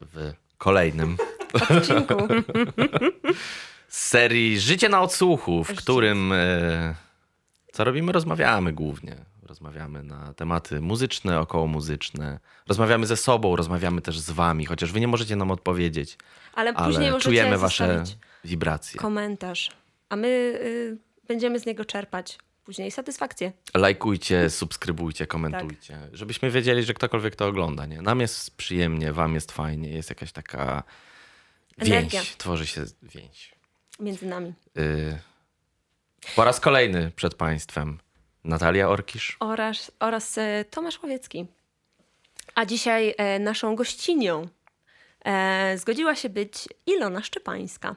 W kolejnym odcinku. z serii Życie na odsłuchu, w Życie którym e, co robimy? Rozmawiamy głównie. Rozmawiamy na tematy muzyczne, okołomuzyczne. Rozmawiamy ze sobą, rozmawiamy też z wami, chociaż wy nie możecie nam odpowiedzieć, Ale później ale możecie czujemy wasze wibracje. komentarz, a my y, będziemy z niego czerpać później satysfakcję. Lajkujcie, subskrybujcie, komentujcie, Tak. żebyśmy wiedzieli, że ktokolwiek to ogląda. Nie? Nam jest przyjemnie, wam jest fajnie, jest jakaś taka Energia. więź, tworzy się więź. między nami. Y, po raz kolejny przed państwem Natalia Orkisz. Oraz, oraz e, Tomasz Łowiecki. A dzisiaj e, naszą gościnią e, zgodziła się być Ilona Szczepańska.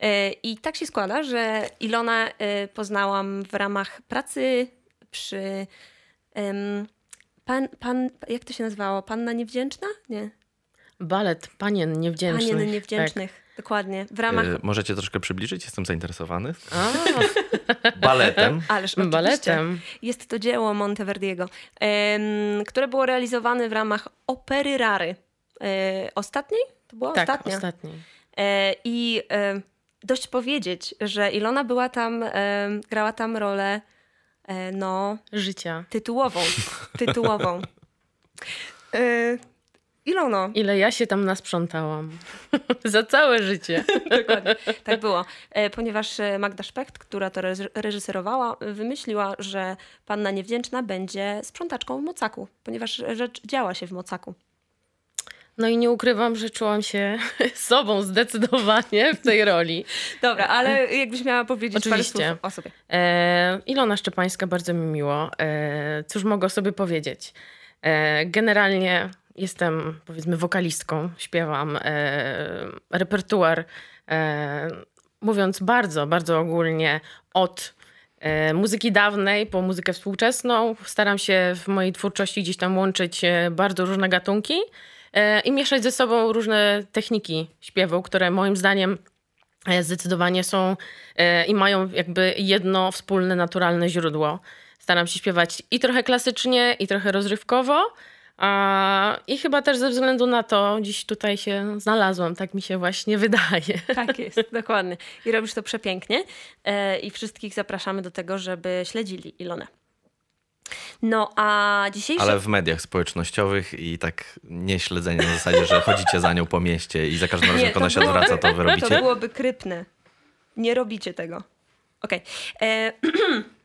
E, I tak się składa, że Ilona e, poznałam w ramach pracy przy. pan, pan, jak to się nazywało? Panna Niewdzięczna? Nie. Balet Panien Niewdzięcznych. Panien Niewdzięcznych. Dokładnie. W ramach. Y, możecie troszkę przybliżyć? Jestem zainteresowany. Tak. Baletem. Ależ A, baletem. Jest to dzieło Monteverdiego, które było realizowane w ramach opery Rary. E, ostatniej? To była Tak, ostatnia. ostatni. E, I dość powiedzieć, że Ilona była tam, e, grała tam rolę e, no, Życia. tytułową. tytułową. E, Ilono, Ile ja się tam nasprzątałam. Za całe życie. Dokładnie, tak było. E, Ponieważ e, Magda Specht, która to reż- reżyserowała, wymyśliła, że panna niewdzięczna będzie sprzątaczką w Mocaku, ponieważ rzecz działa się w Mocaku. No i nie ukrywam, że czułam się sobą zdecydowanie w tej roli. Dobra, ale jakbyś miała powiedzieć Oczywiście. parę słów o sobie. E, Ilona Szczepańska, bardzo mi miło. E, cóż mogę o sobie powiedzieć? E, generalnie jestem, powiedzmy, wokalistką. Śpiewam e, repertuar, e, mówiąc bardzo, bardzo ogólnie, od e, muzyki dawnej po muzykę współczesną. Staram się w mojej twórczości gdzieś tam łączyć bardzo różne gatunki i mieszać ze sobą różne techniki śpiewu, które moim zdaniem e, zdecydowanie są e, i mają jakby jedno wspólne, naturalne źródło. Staram się śpiewać i trochę klasycznie, i trochę rozrywkowo. I chyba też ze względu na to dziś tutaj się znalazłam, tak mi się właśnie wydaje. Tak jest, dokładnie. I robisz to przepięknie. E, I wszystkich zapraszamy do tego, żeby śledzili Ilonę. No a dzisiejszy... Ale w mediach społecznościowych i tak nie śledzenie na zasadzie, że chodzicie za nią po mieście i za każdym razem, jak to ona się odwraca, to wy To robicie. byłoby krypne. Nie robicie tego. Okej. E,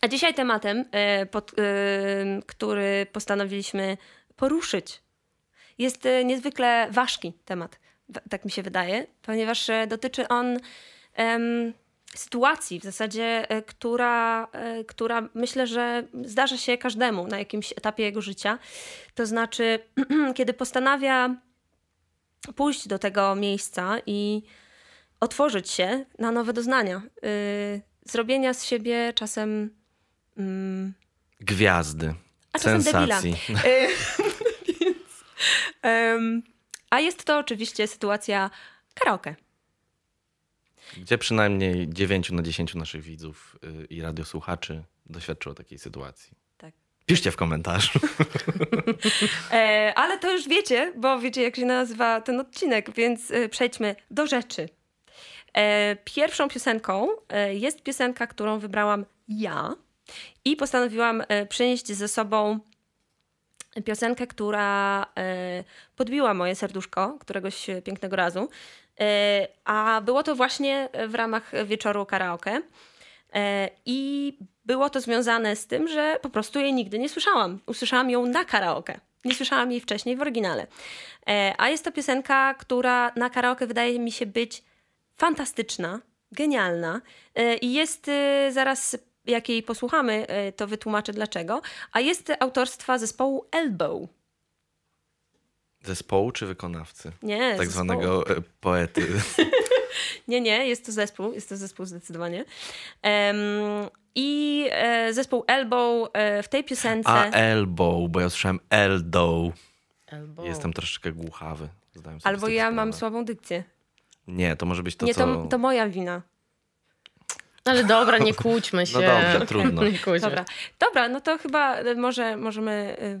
A dzisiaj tematem, e, pod, e, który postanowiliśmy poruszyć, jest niezwykle ważki temat, tak mi się wydaje, ponieważ dotyczy on em, sytuacji w zasadzie, e, która, e, która myślę, że zdarza się każdemu na jakimś etapie jego życia. To znaczy, kiedy postanawia pójść do tego miejsca i otworzyć się na nowe doznania. Y, zrobienia z siebie czasem. mm, Gwiazdy, a czasem sensacji. debila. Y, więc, em, a jest to oczywiście sytuacja karaoke. Gdzie przynajmniej 9 na 10 naszych widzów y, i radiosłuchaczy doświadczyło takiej sytuacji. Tak. Piszcie w komentarzu. E, ale to już wiecie, bo wiecie, jak się nazywa ten odcinek, więc e, przejdźmy do rzeczy. E, pierwszą piosenką e, jest piosenka, którą wybrałam ja i postanowiłam e, przynieść ze sobą piosenkę, która e, podbiła moje serduszko któregoś pięknego razu. E, a było to właśnie w ramach wieczoru karaoke. E, I było to związane z tym, że po prostu jej nigdy nie słyszałam. Usłyszałam ją na karaoke. Nie słyszałam jej wcześniej w oryginale. E, A jest to piosenka, która na karaoke wydaje mi się być fantastyczna, genialna. I jest zaraz, jak jej posłuchamy, to wytłumaczę dlaczego. A jest autorstwa zespołu Elbow. Zespołu czy wykonawcy? Nie, Tak zespołu. zwanego e, poety. Nie, nie, jest to zespół, jest to zespół zdecydowanie. Em, I e, zespół Elbow e, w tej piosence... A elbow, bo ja słyszałem eldow. Elbow. Jestem troszeczkę głuchawy. Albo ja sprawę. mam słabą dykcję. Nie, to może być to, nie, co... to, to moja wina. Ale dobra, nie kłóćmy się. No dobrze, trudno. nie kłóćmy. Dobra, dobra no to chyba e, może możemy e,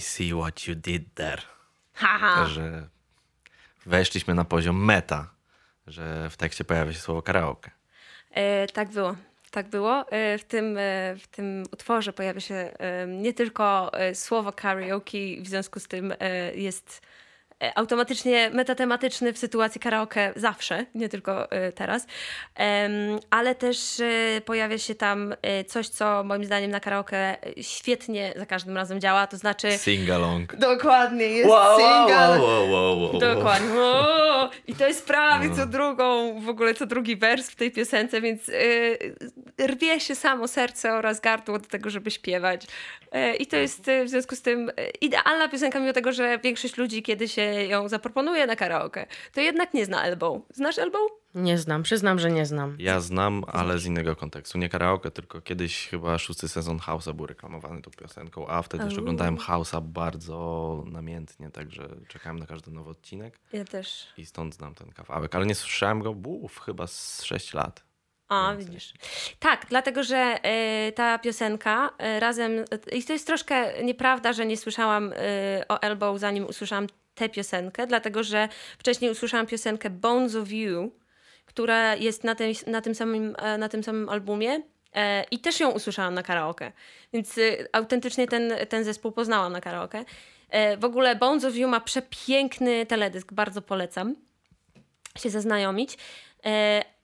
I see what you did there. Haha. Że weszliśmy na poziom meta, że w tekście pojawia się słowo karaoke. E, tak było. Tak było. E, w, tym, e, w tym utworze pojawia się e, nie tylko słowo karaoke, w związku z tym jest automatycznie metatematyczny w sytuacji karaoke zawsze, nie tylko e, teraz, ale też e, pojawia się tam e, coś, co moim zdaniem na karaoke e, świetnie za każdym razem działa, to znaczy... Sing along. Dokładnie, jest Wow, single. wow, wow, wow. Dokładnie. I to jest prawie co drugą, w ogóle co drugi wers w tej piosence, więc rwie się samo serce oraz gardło do tego, żeby śpiewać. I to jest w związku z tym idealna piosenka, mimo tego, że większość ludzi, kiedy się ją zaproponuje na karaoke, to jednak nie zna Elbow. Znasz Elbow? Nie znam, przyznam, że nie znam. Ja znam, ale z innego kontekstu. Nie karaoke, tylko kiedyś chyba szósty sezon House'a był reklamowany tą piosenką, a wtedy już Au. oglądałem House'a bardzo namiętnie, także czekałem na każdy nowy odcinek Ja też. i stąd znam ten kawałek. Ale nie słyszałem go, buf, chyba z 6 lat. A, widzisz. Tak, dlatego, że y, ta piosenka y, razem. y, I to jest troszkę nieprawda, że nie słyszałam y, o Elbow, zanim usłyszałam tę piosenkę, dlatego że wcześniej usłyszałam piosenkę Bones of You, która jest na tym, na tym, samym, e, na tym samym albumie. e, I też ją usłyszałam na karaoke. Więc y, autentycznie ten, ten zespół poznałam na karaoke. E, w ogóle Bones of You ma przepiękny teledysk, bardzo polecam się zaznajomić.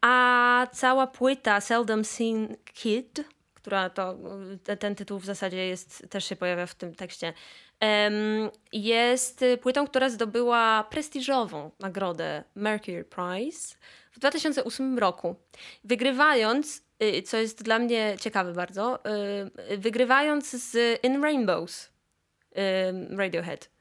A cała płyta Seldom Seen Kid, która to, te, ten tytuł w zasadzie jest, też się pojawia w tym tekście, jest y, płytą, która zdobyła prestiżową nagrodę Mercury Prize w 2008 roku. Wygrywając, y, co jest dla mnie ciekawe bardzo, y, wygrywając z In Rainbows Radiohead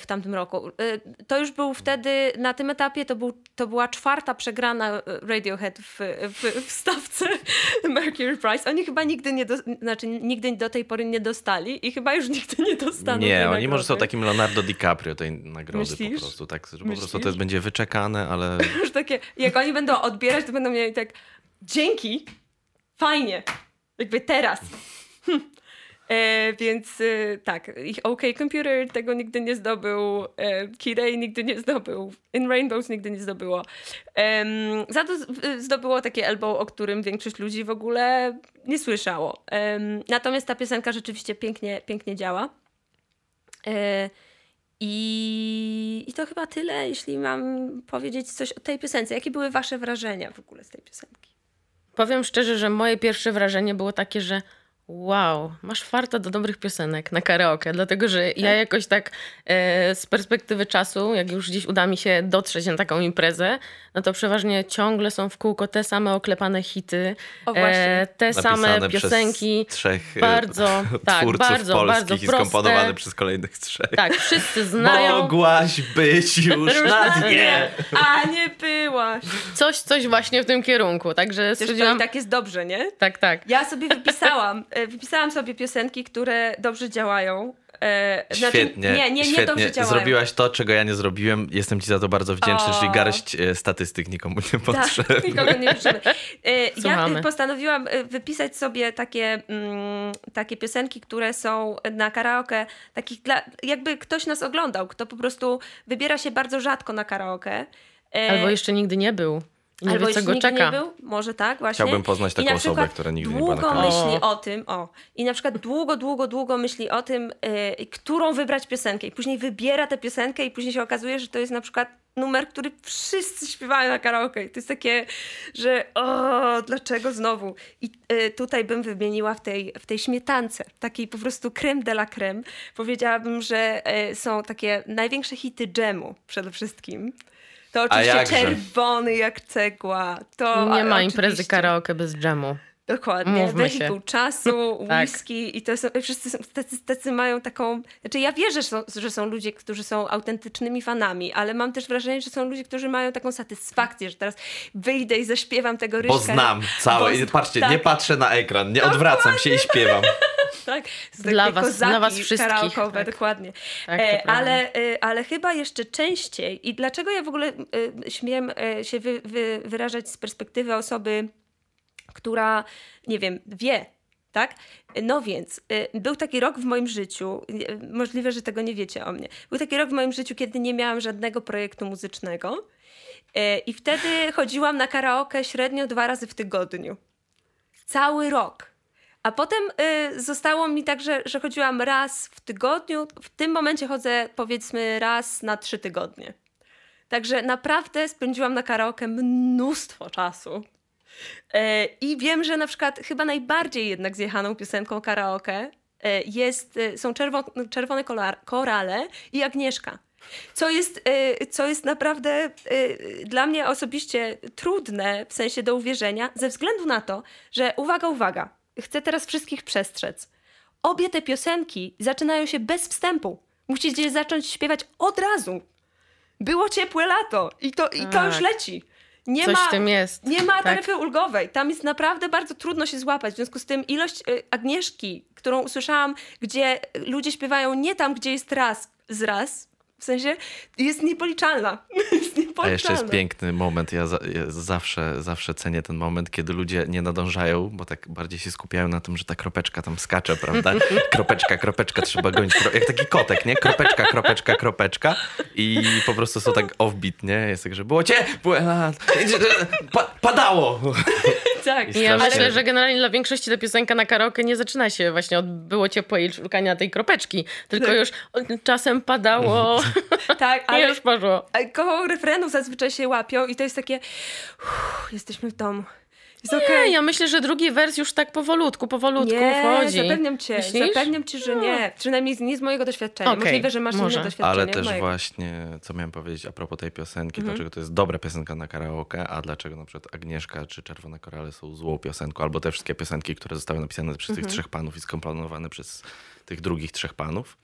w tamtym roku. E, To już był wtedy, na tym etapie to, był, to była czwarta przegrana e, Radiohead w, w, w stawce Mercury Prize. Oni chyba nigdy nie, do, znaczy nigdy do tej pory nie dostali i chyba już nigdy nie dostaną nie, oni nagrody. może są takim Leonardo DiCaprio tej nagrody Myślisz? po prostu. Tak, że po prostu to jest, będzie wyczekane, ale Już takie, jak oni będą odbierać, to będą mieli tak dzięki, fajnie, jakby teraz. Hm. E, więc e, tak, OK Computer tego nigdy nie zdobył, e, nigdy nie zdobył, In Rainbows nigdy nie zdobyło. Em, za to zdobyło takie elbow, o którym większość ludzi w ogóle nie słyszało. Em, natomiast ta piosenka rzeczywiście pięknie, pięknie działa. E, i, I to chyba tyle, jeśli mam powiedzieć coś o tej piosence. Jakie były wasze wrażenia w ogóle z tej piosenki? Powiem szczerze, że moje pierwsze wrażenie było takie, że wow, masz farta do dobrych piosenek na karaoke, dlatego że ja jakoś tak e, z perspektywy czasu, jak już gdzieś uda mi się dotrzeć na taką imprezę, no to przeważnie ciągle są w kółko te same oklepane hity, O, właśnie. te same napisane piosenki. przez trzech e, bardzo, tak, twórców bardzo, polskich bardzo i proste. skomponowane przez kolejnych trzech. Tak, wszyscy znają. Mogłaś być już na dnie. A nie byłaś! Coś, coś właśnie w tym kierunku, także i stwierdziłam... tak jest dobrze, nie? Tak, tak. Ja sobie wypisałam, e, wypisałam sobie piosenki, które dobrze działają. E, znaczy, Świetnie, nie, nie, nie świetnie. dobrze działają. Zrobiłaś to, czego ja nie zrobiłem. Jestem ci za to bardzo wdzięczny, O. czyli garść e, statystyk nikomu nie potrzebny. Tak, nikogo nie potrzebny. E, Ja postanowiłam e, wypisać sobie takie, mm, takie piosenki, które są na karaoke, takich dla, jakby ktoś nas oglądał, kto po prostu wybiera się bardzo rzadko na karaoke. E, Albo jeszcze nigdy nie był. Nie Albo wie, co go czeka. nie był, może tak, właśnie. Chciałbym poznać taką osobę, która nigdy nie była na długo myśli O. o tym, o. I na przykład długo, długo, długo myśli o tym, y, którą wybrać piosenkę. I później wybiera tę piosenkę i później się okazuje, że to jest na przykład numer, który wszyscy śpiewają na karaoke. I to jest takie, że o, dlaczego znowu? I y, tutaj bym wymieniła w tej, w tej śmietance, takiej po prostu creme de la creme. Powiedziałabym, że y, są takie największe hity dżemu przede wszystkim. To oczywiście czerwony jak cegła. To Nie ma imprezy oczywiście. karaoke bez dżemu. Dokładnie, Mówmy się. wehikuł czasu, Tak. whisky i to są, wszyscy są, tacy, tacy mają taką... Znaczy ja wierzę, że są, że są ludzie, którzy są autentycznymi fanami, ale mam też wrażenie, że są ludzie, którzy mają taką satysfakcję, że teraz wyjdę i zaśpiewam tego ryżka. Bo znam całe. Bo patrzcie, tak. nie patrzę na ekran, nie odwracam się i śpiewam. Tak, z Dla was- kozaki dla was wszystkich, tak. dokładnie. Tak, e, ale, e, ale chyba jeszcze częściej i dlaczego ja w ogóle e, śmiem e, się wy, wy, wyrażać z perspektywy osoby, która, nie wiem, wie, tak? No więc, e, był taki rok w moim życiu, e, możliwe, że tego nie wiecie o mnie, był taki rok w moim życiu, kiedy nie miałam żadnego projektu muzycznego e, i wtedy chodziłam na karaoke średnio dwa razy w tygodniu. Cały rok. A potem y, zostało mi tak, że, że chodziłam raz w tygodniu. W tym momencie chodzę powiedzmy raz na trzy tygodnie. Także naprawdę spędziłam na karaoke mnóstwo czasu. E, I wiem, że na przykład chyba najbardziej jednak zjechaną piosenką karaoke e, jest, e, są czerwo, Czerwone Korale i Agnieszka. Co jest, co jest naprawdę dla mnie osobiście trudne w sensie do uwierzenia, ze względu na to, że uwaga, uwaga, chcę teraz wszystkich przestrzec. Obie te piosenki zaczynają się bez wstępu. Musicie zacząć śpiewać od razu. Było ciepłe lato i to, i to Tak. już leci. Nie Coś ma, w tym jest. nie ma Tak. taryfy ulgowej. Tam jest naprawdę bardzo trudno się złapać. W związku z tym ilość y, Agnieszki, którą usłyszałam, gdzie ludzie śpiewają nie tam, gdzie jest raz z raz, w sensie jest niepoliczalna. jest niepoliczalna. A jeszcze jest piękny moment. Ja, za, ja zawsze, zawsze cenię ten moment, kiedy ludzie nie nadążają, bo tak bardziej się skupiają na tym, że ta kropeczka tam skacze, prawda? Kropeczka, kropeczka, trzeba gonić. Jak taki kotek, nie? Kropeczka, kropeczka, kropeczka. I po prostu są tak offbeat, nie? Jest tak, że było ciepłe, a, pa, padało. Tak. Ja myślę, że generalnie dla większości ta piosenka na karaoke nie zaczyna się właśnie od było ciepłe i szukania tej kropeczki, tylko już czasem padało tak, i ale już poszło. a koło refrenów zazwyczaj się łapią i to jest takie uff, jesteśmy w domu. Jest Nie, okej. ja myślę, że drugi wers już tak powolutku, powolutku Nie, wchodzi. zapewniam cię, Myślisz? zapewniam cię, że nie. Przynajmniej z- nie z mojego doświadczenia. Okej, Możliwe, że masz może. inne doświadczenie Ale też mojego. właśnie, co miałem powiedzieć a propos tej piosenki, Mhm. dlaczego to jest dobra piosenka na karaoke, a dlaczego na przykład Agnieszka czy Czerwone Korale są złą piosenką, albo te wszystkie piosenki, które zostały napisane przez Mhm. tych trzech panów i skomponowane przez tych drugich trzech panów.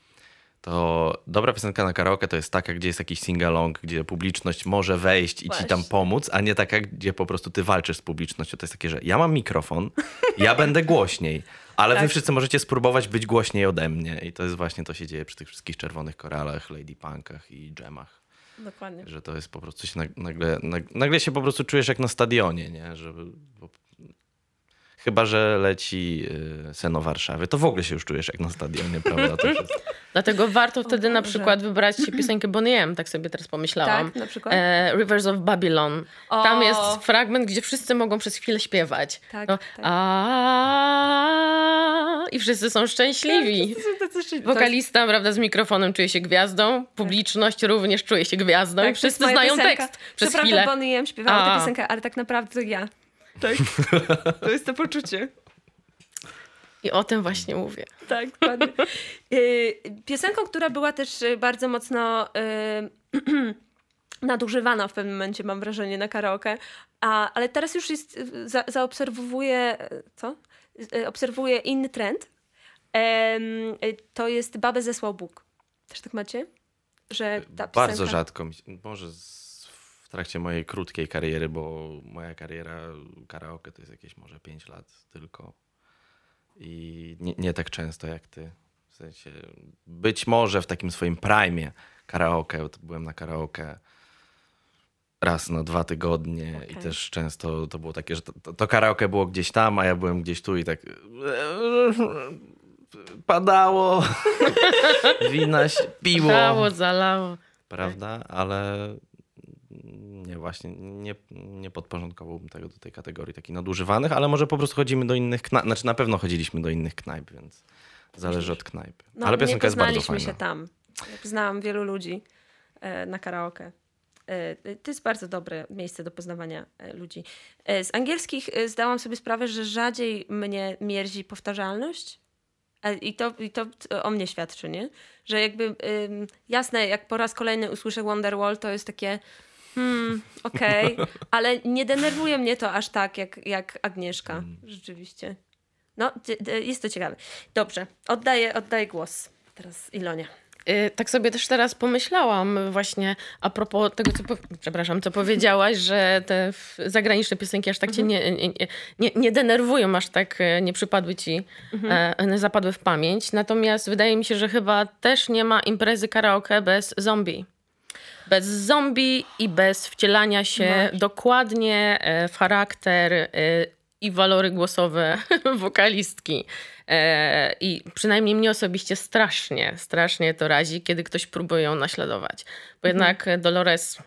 To dobra piosenka na karaoke to jest taka, gdzie jest jakiś sing-along, gdzie publiczność może wejść i ci tam Właśnie. pomóc, a nie taka, gdzie po prostu ty walczysz z publicznością. To jest takie, że ja mam mikrofon, ja będę głośniej, ale wy Tak. wszyscy możecie spróbować być głośniej ode mnie. I to jest właśnie, to się dzieje przy tych wszystkich czerwonych koralach, lady punkach i dżemach. Dokładnie. Że to jest po prostu się nag- nagle, nag- nagle się po prostu czujesz jak na stadionie, nie? Że, chyba, że leci y, Seno Warszawy, to w ogóle się już czujesz jak na stadionie, prawda? To jest, Dlatego warto wtedy na Boże. przykład wybrać piosenkę Bonnie M, tak sobie teraz pomyślałam. Tak, na przykład? E, Rivers of Babylon. Tam O. jest fragment, gdzie wszyscy mogą przez chwilę śpiewać. Tak, No, tak. a I wszyscy są szczęśliwi. Wokalista, prawda, z mikrofonem czuje się gwiazdą, publiczność również czuje się gwiazdą i Tak, wszyscy znają piosenka. tekst przez Co prawda chwilę. Bonnie M śpiewała tę piosenkę, ale tak naprawdę to ja. Tak. To jest to poczucie. I o tym właśnie mówię. Tak, dokładnie. Y, Piosenką, która była też y, bardzo mocno y, nadużywana w pewnym momencie, mam wrażenie, na karaoke, a, ale teraz już jest, za, zaobserwuję, co? Obserwuję inny trend. To jest Babę zesłał Bóg. Też tak macie? Że ta piosenka... bardzo rzadko, może z, trakcie mojej krótkiej kariery, bo moja kariera karaoke to jest jakieś może 5 lat tylko. I nie, nie tak często jak ty. W sensie, być może w takim swoim prime karaoke, bo to byłem na karaoke raz na dwa tygodnie i Okej. też często to było takie, że to, to, karaoke było gdzieś tam, a ja byłem gdzieś tu i tak padało, wina się piło, Dało, zalało. prawda? Ale nie, właśnie nie, nie podporządkowałbym tego do tej kategorii takich nadużywanych, ale może po prostu chodzimy do innych knajp, znaczy na pewno chodziliśmy do innych knajp, więc zależy od knajpy. No, ale piosenka jest bardzo fajna. się tam. Znałam wielu ludzi e, na karaoke. E, To jest bardzo dobre miejsce do poznawania e, ludzi. E, Z angielskich e, zdałam sobie sprawę, że rzadziej mnie mierzi powtarzalność. E, I to, I to o mnie świadczy, nie? Że jakby ym, jasne, jak po raz kolejny usłyszę Wonderwall, to jest takie hmm, okej, ale nie denerwuje mnie to aż tak, jak, jak Agnieszka, rzeczywiście. No, jest to ciekawe. Dobrze, oddaję, oddaję głos teraz Ilonie. Y, Tak sobie też teraz pomyślałam właśnie a propos tego, co, po, przepraszam, co powiedziałaś, że te zagraniczne piosenki aż tak cię nie, nie, nie, nie denerwują, aż tak e, nie przypadły ci, e, nie zapadły w pamięć. Natomiast wydaje mi się, że chyba też nie ma imprezy karaoke bez zombie. Bez zombie i bez wcielania się Masz. dokładnie e, w charakter e, i walory głosowe wokalistki. E, I przynajmniej mnie osobiście strasznie, strasznie to razi, kiedy ktoś próbuje ją naśladować. Bo jednak Dolores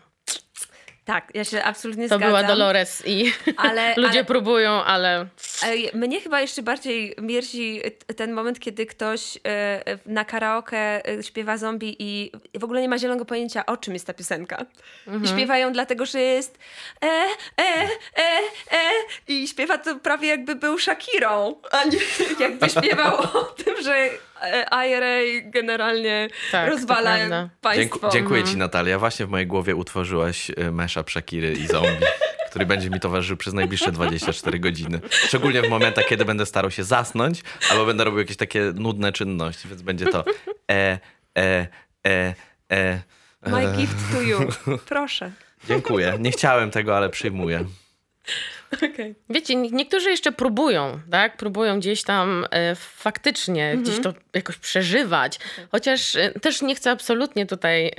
Tak, ja się absolutnie to zgadzam. była Dolores i Ale, ludzie ale, próbują, ale mnie chyba jeszcze bardziej mierzi ten moment, kiedy ktoś e, na karaoke e, śpiewa zombie i w ogóle nie ma zielonego pojęcia, o czym jest ta piosenka. I śpiewają dlatego, że jest e, e, e, e i śpiewa to prawie jakby był Shakirą, a nie jakby śpiewał o tym, że IRA generalnie Tak, rozwala państwo. Dzięku, dziękuję ci Natalia. Właśnie w mojej głowie utworzyłaś y, mashup Shakiry i zombie, który będzie mi towarzyszył przez najbliższe 24 godziny. Szczególnie w momentach, kiedy będę starał się zasnąć, albo będę robił jakieś takie nudne czynności, więc będzie to e, e, e, e. My e. gift to you. Proszę. Dziękuję. Nie chciałem tego, ale przyjmuję. Okay. wiecie, nie- niektórzy jeszcze próbują, tak? Próbują gdzieś tam e, faktycznie gdzieś to jakoś przeżywać. Chociaż e, też nie chcę absolutnie tutaj e,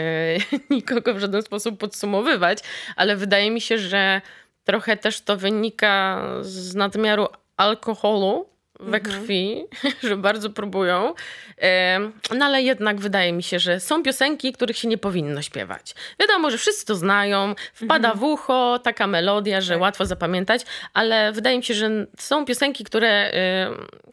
nikogo w żaden sposób podsumowywać, ale wydaje mi się, że trochę też to wynika z nadmiaru alkoholu we krwi, że bardzo próbują. No ale jednak wydaje mi się, że są piosenki, których się nie powinno śpiewać. Wiadomo, że wszyscy to znają, wpada w ucho taka melodia, że Tak. łatwo zapamiętać, ale wydaje mi się, że są piosenki, które,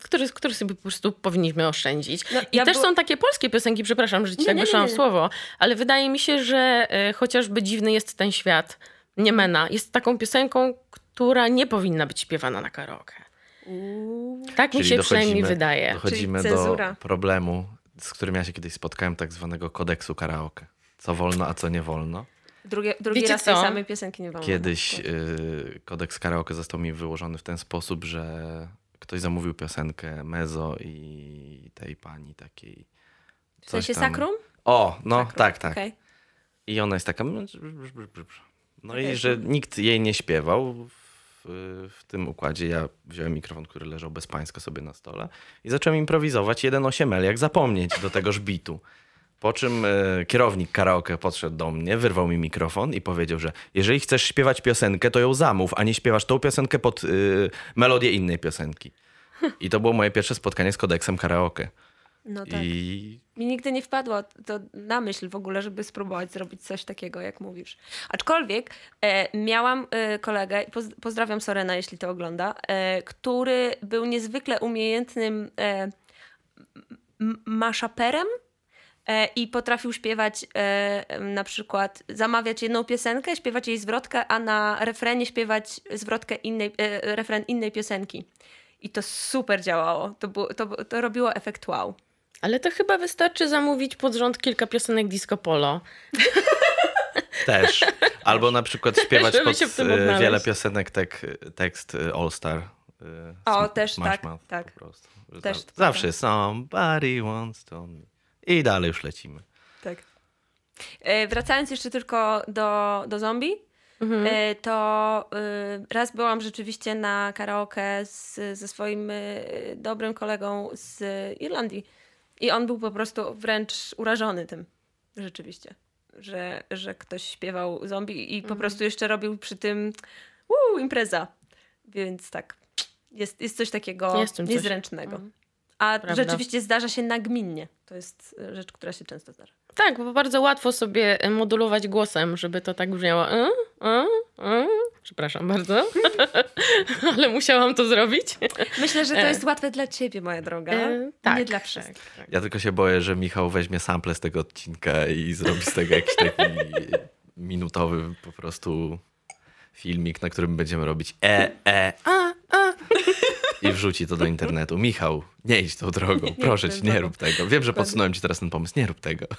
które, które sobie po prostu powinniśmy oszczędzić. No, I ja też bu- są takie polskie piosenki, przepraszam, że ci Nie, tak wyszłam słowo, ale wydaje mi się, że e, chociażby Dziwny jest ten świat, Niemena, jest taką piosenką, która nie powinna być śpiewana na karaoke. Tak mi Czyli się przynajmniej wydaje. Dochodzimy Czyli do problemu, z którym ja się kiedyś spotkałem, tak zwanego kodeksu karaoke. Co wolno, a co nie wolno. Drugie, drugi Wiecie raz tej co? samej piosenki nie wolno. Kiedyś Tak. y, kodeks karaoke został mi wyłożony w ten sposób, że ktoś zamówił piosenkę Mezo i tej pani takiej. W sensie tam- sakrum? O, no Sakrum, tak, tak. okej. I ona jest taka. No Okej. i że nikt jej nie śpiewał w, tym układzie. Ja wziąłem mikrofon, który leżał bezpańsko sobie na stole i zacząłem improwizować jeden 8L, jak zapomnieć do tegoż bitu. Po czym e, kierownik karaoke podszedł do mnie, wyrwał mi mikrofon i powiedział, że jeżeli chcesz śpiewać piosenkę, to ją zamów, a nie śpiewasz tą piosenkę pod y, melodię innej piosenki. I to było moje pierwsze spotkanie z kodeksem karaoke. No tak. I Mi nigdy nie wpadło to na myśl w ogóle, żeby spróbować zrobić coś takiego, jak mówisz. Aczkolwiek e, miałam e, kolegę, poz, pozdrawiam Sorena, jeśli to ogląda, e, który był niezwykle umiejętnym e, maszaperem e, i potrafił śpiewać e, na przykład, zamawiać jedną piosenkę, śpiewać jej zwrotkę, a na refrenie śpiewać zwrotkę innej, e, refren innej piosenki. I to super działało. To, było, to, to robiło efekt wow. Ale to chyba wystarczy zamówić pod rząd kilka piosenek disco polo. Też. Albo na przykład śpiewać pod e, wiele piosenek tek, tekst e, All Star. e, O, też tak, Mouth tak. Też zawsze prawda. somebody wants to me. I dalej już lecimy. Tak. E, wracając jeszcze tylko do, do zombie, Mhm. e, to e, raz byłam rzeczywiście na karaoke z, ze swoim dobrym kolegą z Irlandii. I on był po prostu wręcz urażony tym, rzeczywiście, że, że ktoś śpiewał zombie i Mhm. po prostu jeszcze robił przy tym uu, impreza. Więc tak, jest, jest coś takiego Jest coś. niezręcznego. A Prawda. rzeczywiście zdarza się nagminnie. To jest rzecz, która się często zdarza. Tak, bo bardzo łatwo sobie e, modulować głosem, żeby to tak brzmiało. E, e, e. Przepraszam bardzo, ale musiałam to zrobić. Myślę, że to E. jest łatwe dla ciebie, moja droga. E, tak, Nie dla tak, wszystkich. tak. Ja tylko się boję, że Michał weźmie sample z tego odcinka i zrobi z tego jakiś taki minutowy po prostu filmik, na którym będziemy robić e, e, a, a i wrzuci to do internetu. Michał, nie idź tą drogą, Nie, proszę nie cię, nie rób tego. Wiem, że podsunąłem ci teraz ten pomysł, nie rób tego.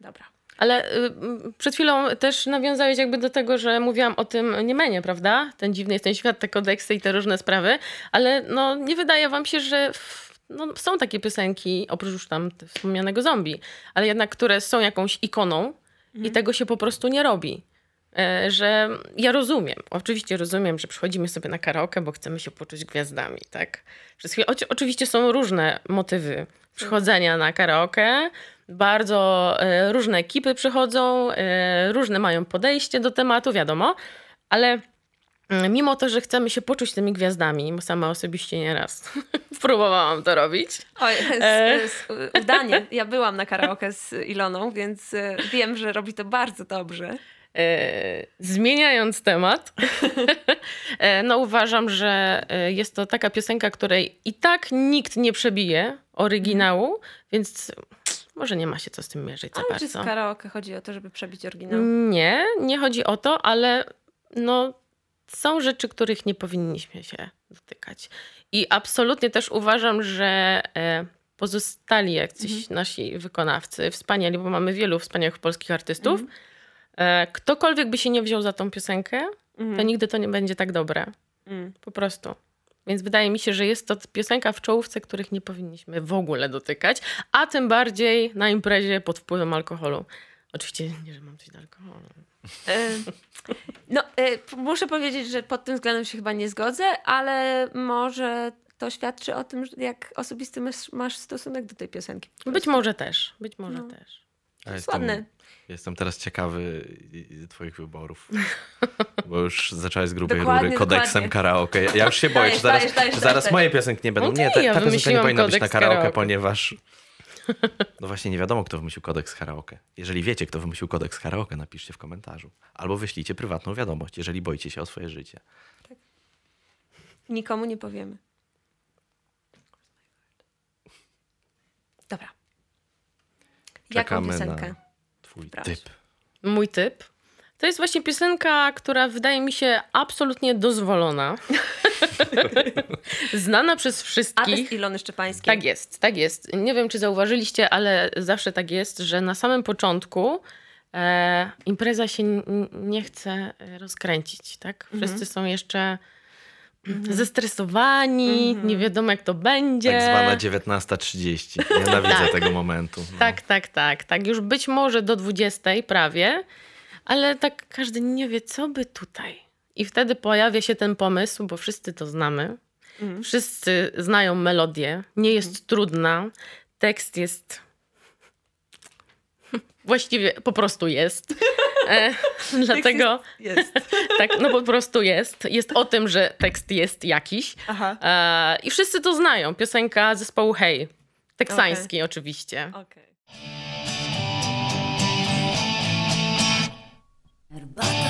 Dobra. Ale y, przed chwilą też nawiązałeś jakby do tego, że mówiłam o tym Niemenie, prawda? Ten dziwny jest ten świat, te kodeksy i te różne sprawy, ale no nie wydaje wam się, że w, no, są takie piosenki, oprócz już tam wspomnianego zombie, ale jednak, które są jakąś ikoną i tego się po prostu nie robi. E, Że ja rozumiem, oczywiście rozumiem, że przychodzimy sobie na karaoke, bo chcemy się poczuć gwiazdami, tak? Przez chwilę, oczywiście są różne motywy przychodzenia na karaoke. Bardzo e, różne ekipy przychodzą, e, różne mają podejście do tematu, wiadomo, ale mm, mimo to, że chcemy się poczuć tymi gwiazdami, bo sama osobiście nieraz próbowałam to robić. Oj, z, z, udanie. Ja byłam na karaoke z Iloną, więc wiem, że robi to bardzo dobrze. E, zmieniając temat, e, no uważam, że e, jest to taka piosenka, której i tak nikt nie przebije oryginału, więc może nie ma się co z tym mierzyć za Ale czy z karaoke chodzi o to, żeby przebić oryginał? Nie, nie chodzi o to, ale no, są rzeczy, których nie powinniśmy się dotykać. I absolutnie też uważam, że pozostali jacyś nasi wykonawcy, wspaniali, bo mamy wielu wspaniałych polskich artystów, e, ktokolwiek by się nie wziął za tą piosenkę, to Mhm. nigdy to nie będzie tak dobre. Mm. Po prostu. Więc wydaje mi się, że jest to piosenka w czołówce, których nie powinniśmy w ogóle dotykać, a tym bardziej na imprezie pod wpływem alkoholu. Oczywiście nie, że mam coś do alkoholu. E, No, e, muszę powiedzieć, że pod tym względem się chyba nie zgodzę, ale może to świadczy o tym, jak osobisty masz, masz stosunek do tej piosenki. Być może też, być może No. też. Jest ładne. Jestem teraz ciekawy twoich wyborów. Bo już zacząłeś z grubej Dokładnie, rury kodeksem dokładnie. karaoke. Ja już się boję, Dajesz, czy zaraz, dajesz, dajesz, czy zaraz moje piosenki nie będą. No nie, ta, ja ta piosenka nie powinna być na karaoke, karaoke. ponieważ... No właśnie nie wiadomo, kto wymyślił kodeks karaoke. Jeżeli wiecie, kto wymyślił kodeks karaoke, napiszcie w komentarzu. Albo wyślijcie prywatną wiadomość, jeżeli boicie się o swoje życie. Nikomu nie powiemy. Dobra. Jaką Czekamy piosenkę? na twój Proszę. typ. Mój typ. To jest właśnie piosenka, która wydaje mi się absolutnie dozwolona. Znana przez wszystkich. Ilony Szczepańskiej. Tak jest, tak jest. Nie wiem, czy zauważyliście, ale zawsze tak jest, że na samym początku e, impreza się nie chce rozkręcić, tak? Wszyscy są jeszcze zestresowani, nie wiadomo jak to będzie. Tak zwana 19.30. Nienawidzę Tak. tego momentu. No. Tak, tak, tak, tak. Już być może do 20 prawie, ale tak każdy nie wie, co by tutaj. I wtedy pojawia się ten pomysł, bo wszyscy to znamy. Mhm. Wszyscy znają melodię. Nie jest trudna. Tekst jest. Właściwie po prostu jest. E, dlatego Jest. tak, no po prostu jest. Jest o tym, że tekst jest jakiś. Aha. E, I wszyscy to znają. Piosenka zespołu Hej. Teksański oczywiście. Okej. Herbata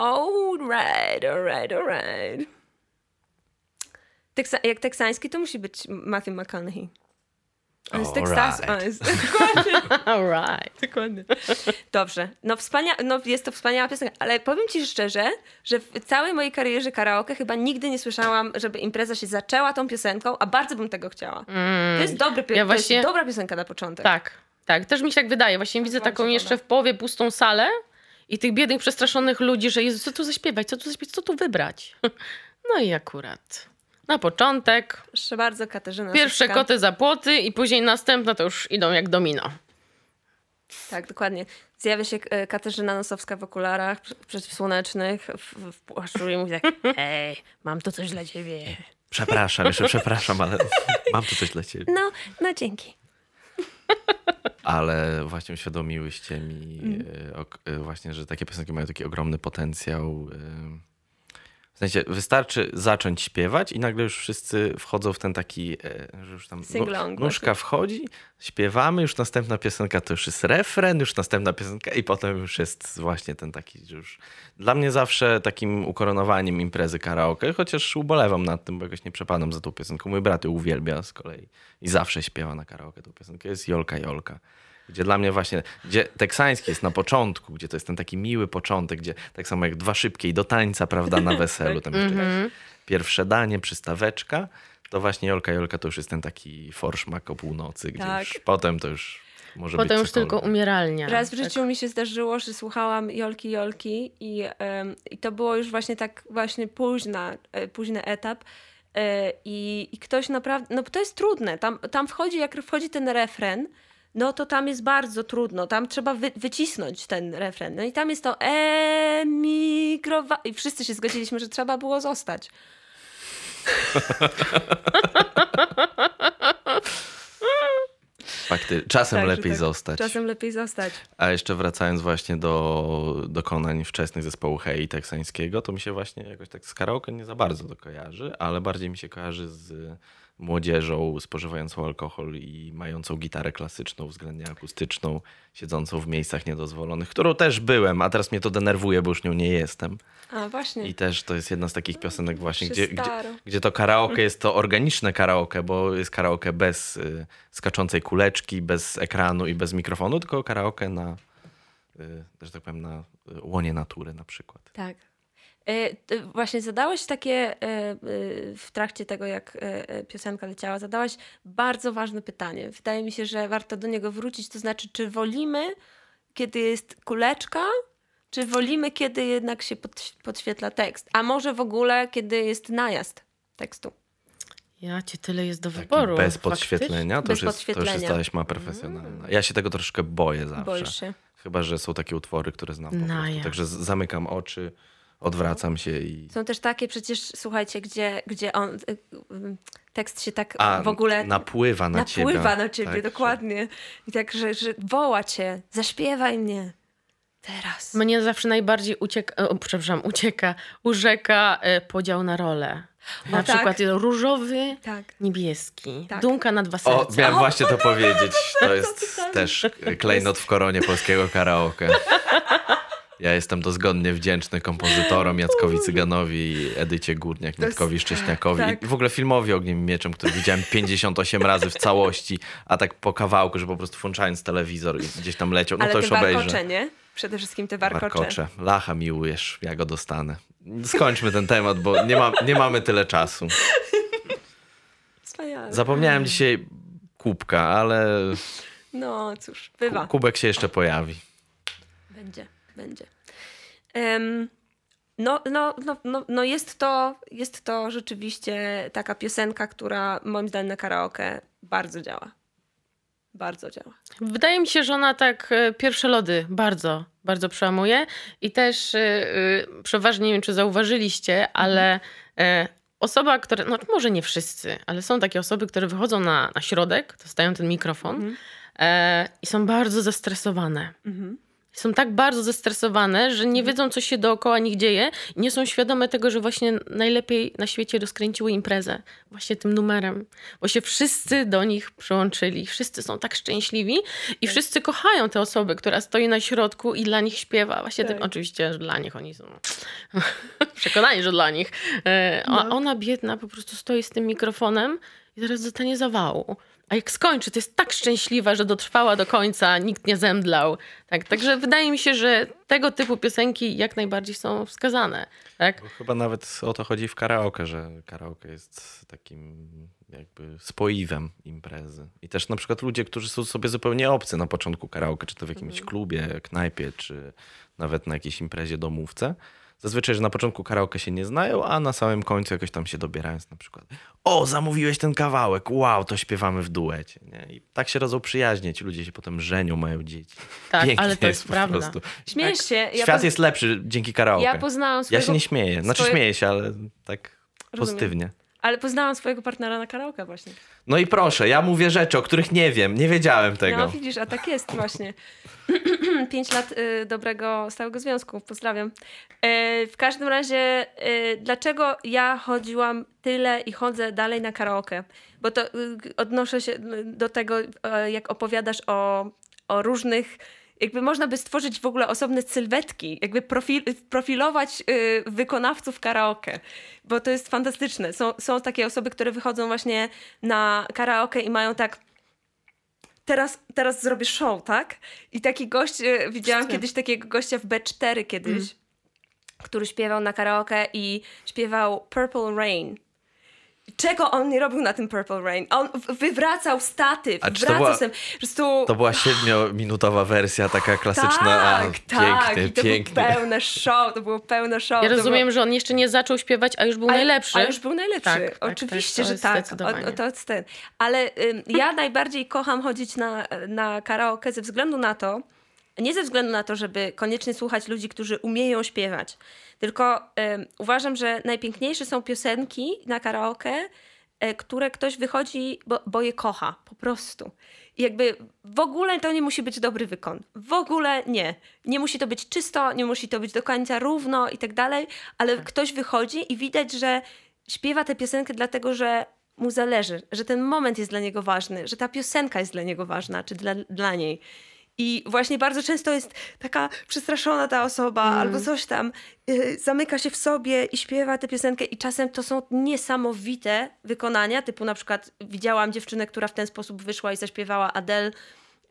Wow. Alright, alright, alright. Teksa- jak teksański, to musi być Matthew McConaughey. On jest Teksasu. Jest... Dokładnie. Alright. Dokładnie. Dobrze. No, wspania- no jest to wspaniała piosenka, ale powiem ci szczerze, że w całej mojej karierze karaoke chyba nigdy nie słyszałam, żeby impreza się zaczęła tą piosenką, a bardzo bym tego chciała. To jest dobry pio- Ja to właśnie- jest dobra piosenka na początek. Tak, Tak, też mi się tak wydaje. Właśnie widzę bardzo taką jeszcze w połowie pustą salę i tych biednych, przestraszonych ludzi, że Jezu, co tu zaśpiewać, co tu zaśpiewać, co tu wybrać. No i akurat na początek Proszę bardzo, Katarzyna pierwsze Sowska. koty za płoty i później następne to już idą jak domino. Tak, dokładnie. Zjawia się e, Katarzyna Nosowska w okularach pr- przeciwsłonecznych, w, w płaszczu i mówi tak, hej, mam tu coś dla ciebie. Przepraszam, jeszcze przepraszam, ale mam tu coś dla ciebie. No, no dzięki. Ale właśnie uświadomiłyście mi e, e, właśnie, że takie piosenki mają taki ogromny potencjał. W sensie wystarczy zacząć śpiewać i nagle już wszyscy wchodzą w ten taki, e, że już tam nóżka właśnie. wchodzi, śpiewamy, już następna piosenka to już jest refren, już następna piosenka i potem już jest właśnie ten taki, że już dla mnie zawsze takim ukoronowaniem imprezy karaoke, chociaż ubolewam nad tym, bo jakoś nie przepadam za tą piosenką. Mój brat ją uwielbia z kolei i zawsze śpiewa na karaoke tą piosenkę. Jest Jolka Jolka. Gdzie dla mnie właśnie, gdzie teksański jest na początku, gdzie to jest ten taki miły początek, gdzie tak samo jak dwa szybkie i do tańca, prawda, na weselu, tam jeszcze Mhm. pierwsze danie, przystaweczka, to właśnie Jolka Jolka to już jest ten taki forszmak o północy, gdzie Tak. już potem to już może Potem być już tylko umieralnia. Raz w Tak. życiu mi się zdarzyło, że słuchałam Jolki Jolki i, em, i to było już właśnie tak właśnie późna, e, późny etap. E, I, I ktoś naprawdę, no bo to jest trudne. Tam, tam wchodzi, jak wchodzi ten refren, no to tam jest bardzo trudno. Tam trzeba wy, wycisnąć ten refren. No i tam jest to emigrowa... I wszyscy się zgodziliśmy, że trzeba było zostać. Fakty, czasem Także lepiej tak, zostać. Czasem lepiej zostać. A jeszcze wracając właśnie do dokonań wczesnych zespołu Hej teksańskiego, to mi się właśnie jakoś tak z karaoke nie za bardzo to kojarzy, ale bardziej mi się kojarzy z młodzieżą spożywającą alkohol i mającą gitarę klasyczną, względnie akustyczną, siedzącą w miejscach niedozwolonych, którą też byłem, a teraz mnie to denerwuje, bo już nią nie jestem. A właśnie. I też to jest jedna z takich piosenek właśnie, gdzie, gdzie, gdzie to karaoke jest to organiczne karaoke, bo jest karaoke bez y, skaczącej kuleczki, bez ekranu i bez mikrofonu, tylko karaoke na, y, że tak powiem, na łonie natury na przykład. Tak. E, Właśnie zadałeś takie e, e, w trakcie tego, jak piosenka leciała, zadałaś bardzo ważne pytanie. Wydaje mi się, że warto do niego wrócić. To znaczy, czy wolimy, kiedy jest kuleczka, czy wolimy, kiedy jednak się pod, podświetla tekst? A może w ogóle, kiedy jest najazd tekstu? Ja cię tyle jest do Taki wyboru. bez podświetlenia, to Bez już, jest, to już jest podświetlenia. Mm. taśma profesjonalna. Ja się tego troszkę boję zawsze. Boisz się? Chyba, że są takie utwory, które znam po. Także zamykam oczy, odwracam się i... Są też takie przecież, słuchajcie, gdzie, gdzie on, y, y, tekst się tak A, w ogóle napływa na ciebie. napływa na ciebie, Tak, dokładnie. I tak, że, że woła cię, zaśpiewaj mnie teraz. Mnie zawsze najbardziej ucieka, o, przepraszam, ucieka, urzeka e, podział na role. Na O, tak. przykład różowy, Tak. niebieski, Tak. dumka na dwa O, serca. miałem O, właśnie to powiedzieć. To jest też klejnot w koronie polskiego karaoke. Ja jestem dozgodnie wdzięczny kompozytorom Jackowi Cyganowi, Edycie Górniak, Mietkowi Szcześniakowi tak. i w ogóle filmowi Ogniem i Mieczem, który widziałem 58 razy w całości, a tak po kawałku, że po prostu włączając telewizor i gdzieś tam leciał, no Ale to już obejrzę. warkocze, nie? Przede wszystkim te warkocze. Warkocze. Lacha miłujesz, ja go dostanę. Skończmy ten temat, bo nie, ma, nie mamy tyle czasu. Wspaniale. Zapomniałem dzisiaj kubka, ale No cóż, bywa. ku- kubek się jeszcze pojawi. Będzie, będzie. Em, no, no, no, no, no jest, to, jest to rzeczywiście taka piosenka, która moim zdaniem na karaoke bardzo działa. Bardzo działa. Wydaje mi się, że ona tak e, pierwsze lody bardzo, bardzo przełamuje i też e, przeważnie, nie wiem czy zauważyliście, ale e, osoba, która, no może nie wszyscy, ale są takie osoby, które wychodzą na, na środek, dostają ten mikrofon e, i są bardzo zestresowane. Mhm. Są tak bardzo zestresowane, że nie wiedzą, co się dookoła nich dzieje i nie są świadome tego, że właśnie najlepiej na świecie rozkręciły imprezę właśnie tym numerem. Bo się wszyscy do nich przyłączyli. Wszyscy są tak szczęśliwi i wszyscy kochają tę osobę, która stoi na środku i dla nich śpiewa. Właśnie tym, Tak. oczywiście, że dla nich oni są przekonani, że dla nich. E, a No. Ona biedna po prostu stoi z tym mikrofonem i zaraz dostanie zawału. A jak skończy, to jest tak szczęśliwa, że dotrwała do końca, nikt nie zemdlał. Tak, także wydaje mi się, że tego typu piosenki jak najbardziej są wskazane. Tak? Bo chyba nawet o to chodzi w karaoke, że karaoke jest takim jakby spoiwem imprezy. I też na przykład ludzie, którzy są sobie zupełnie obcy na początku karaoke, czy to w jakimś klubie, knajpie, czy nawet na jakiejś imprezie domówce. Zazwyczaj, że na początku karaoke się nie znają, a na samym końcu jakoś tam się dobierając na przykład o, zamówiłeś ten kawałek, wow, to śpiewamy w duecie. Nie? I tak się rodzą przyjaźnie, ci ludzie się potem żenią, mają dzieci. Tak, Pięknie ale to jest po prawda. prostu. Śmiejesz się. Ja Świat poz- jest lepszy dzięki karaoke. Ja poznałam Ja swojego... się nie śmieję. Znaczy swoje- śmieję się, ale tak Rozumiem. pozytywnie. Ale poznałam swojego partnera na karaoke właśnie. No i proszę, ja mówię rzeczy, o których nie wiem, nie wiedziałem tego. No widzisz, a tak jest właśnie. Pięć lat y, dobrego stałego związku. Pozdrawiam. Y, w każdym razie, y, dlaczego ja chodziłam tyle i chodzę dalej na karaoke? Bo to y, odnoszę się do tego, y, jak opowiadasz o, o różnych. Jakby można by stworzyć w ogóle osobne sylwetki, jakby profil, profilować y, wykonawców karaoke, bo to jest fantastyczne. Są, są takie osoby, które wychodzą właśnie na karaoke i mają tak teraz, teraz zrobię show, tak? I taki gość, e, widziałam kiedyś takiego gościa w B4 kiedyś, który śpiewał na karaoke i śpiewał Purple Rain. Czego on nie robił na tym Purple Rain? On wywracał statyw, A czy to wracał była- po prostu... To była siedmiominutowa wersja, taka klasyczna. tak, a, tak. Pięknie, I to pięknie. było pełne show, to było pełne show. Ja rozumiem, było... że on jeszcze nie zaczął śpiewać, a już był Ale- najlepszy. A już był najlepszy. Tak, tak, Oczywiście, tak, to że jest tak. O, o, to jest ten. Ale ym, ja najbardziej kocham chodzić na, na karaoke ze względu na to, nie ze względu na to, żeby koniecznie słuchać ludzi, którzy umieją śpiewać, tylko ym, uważam, że najpiękniejsze są piosenki na karaoke, e, które ktoś wychodzi, bo, bo je kocha, po prostu. I jakby w ogóle to nie musi być dobry wykon. W ogóle nie. Nie musi to być czysto, nie musi to być do końca równo i tak dalej, ale ktoś wychodzi i widać, że śpiewa tę piosenkę dlatego, że mu zależy, że ten moment jest dla niego ważny, że ta piosenka jest dla niego ważna, czy dla, dla niej. I właśnie bardzo często jest taka przestraszona ta osoba albo coś tam, yy, zamyka się w sobie i śpiewa tę piosenkę i czasem to są niesamowite wykonania, typu na przykład widziałam dziewczynę, która w ten sposób wyszła i zaśpiewała Adele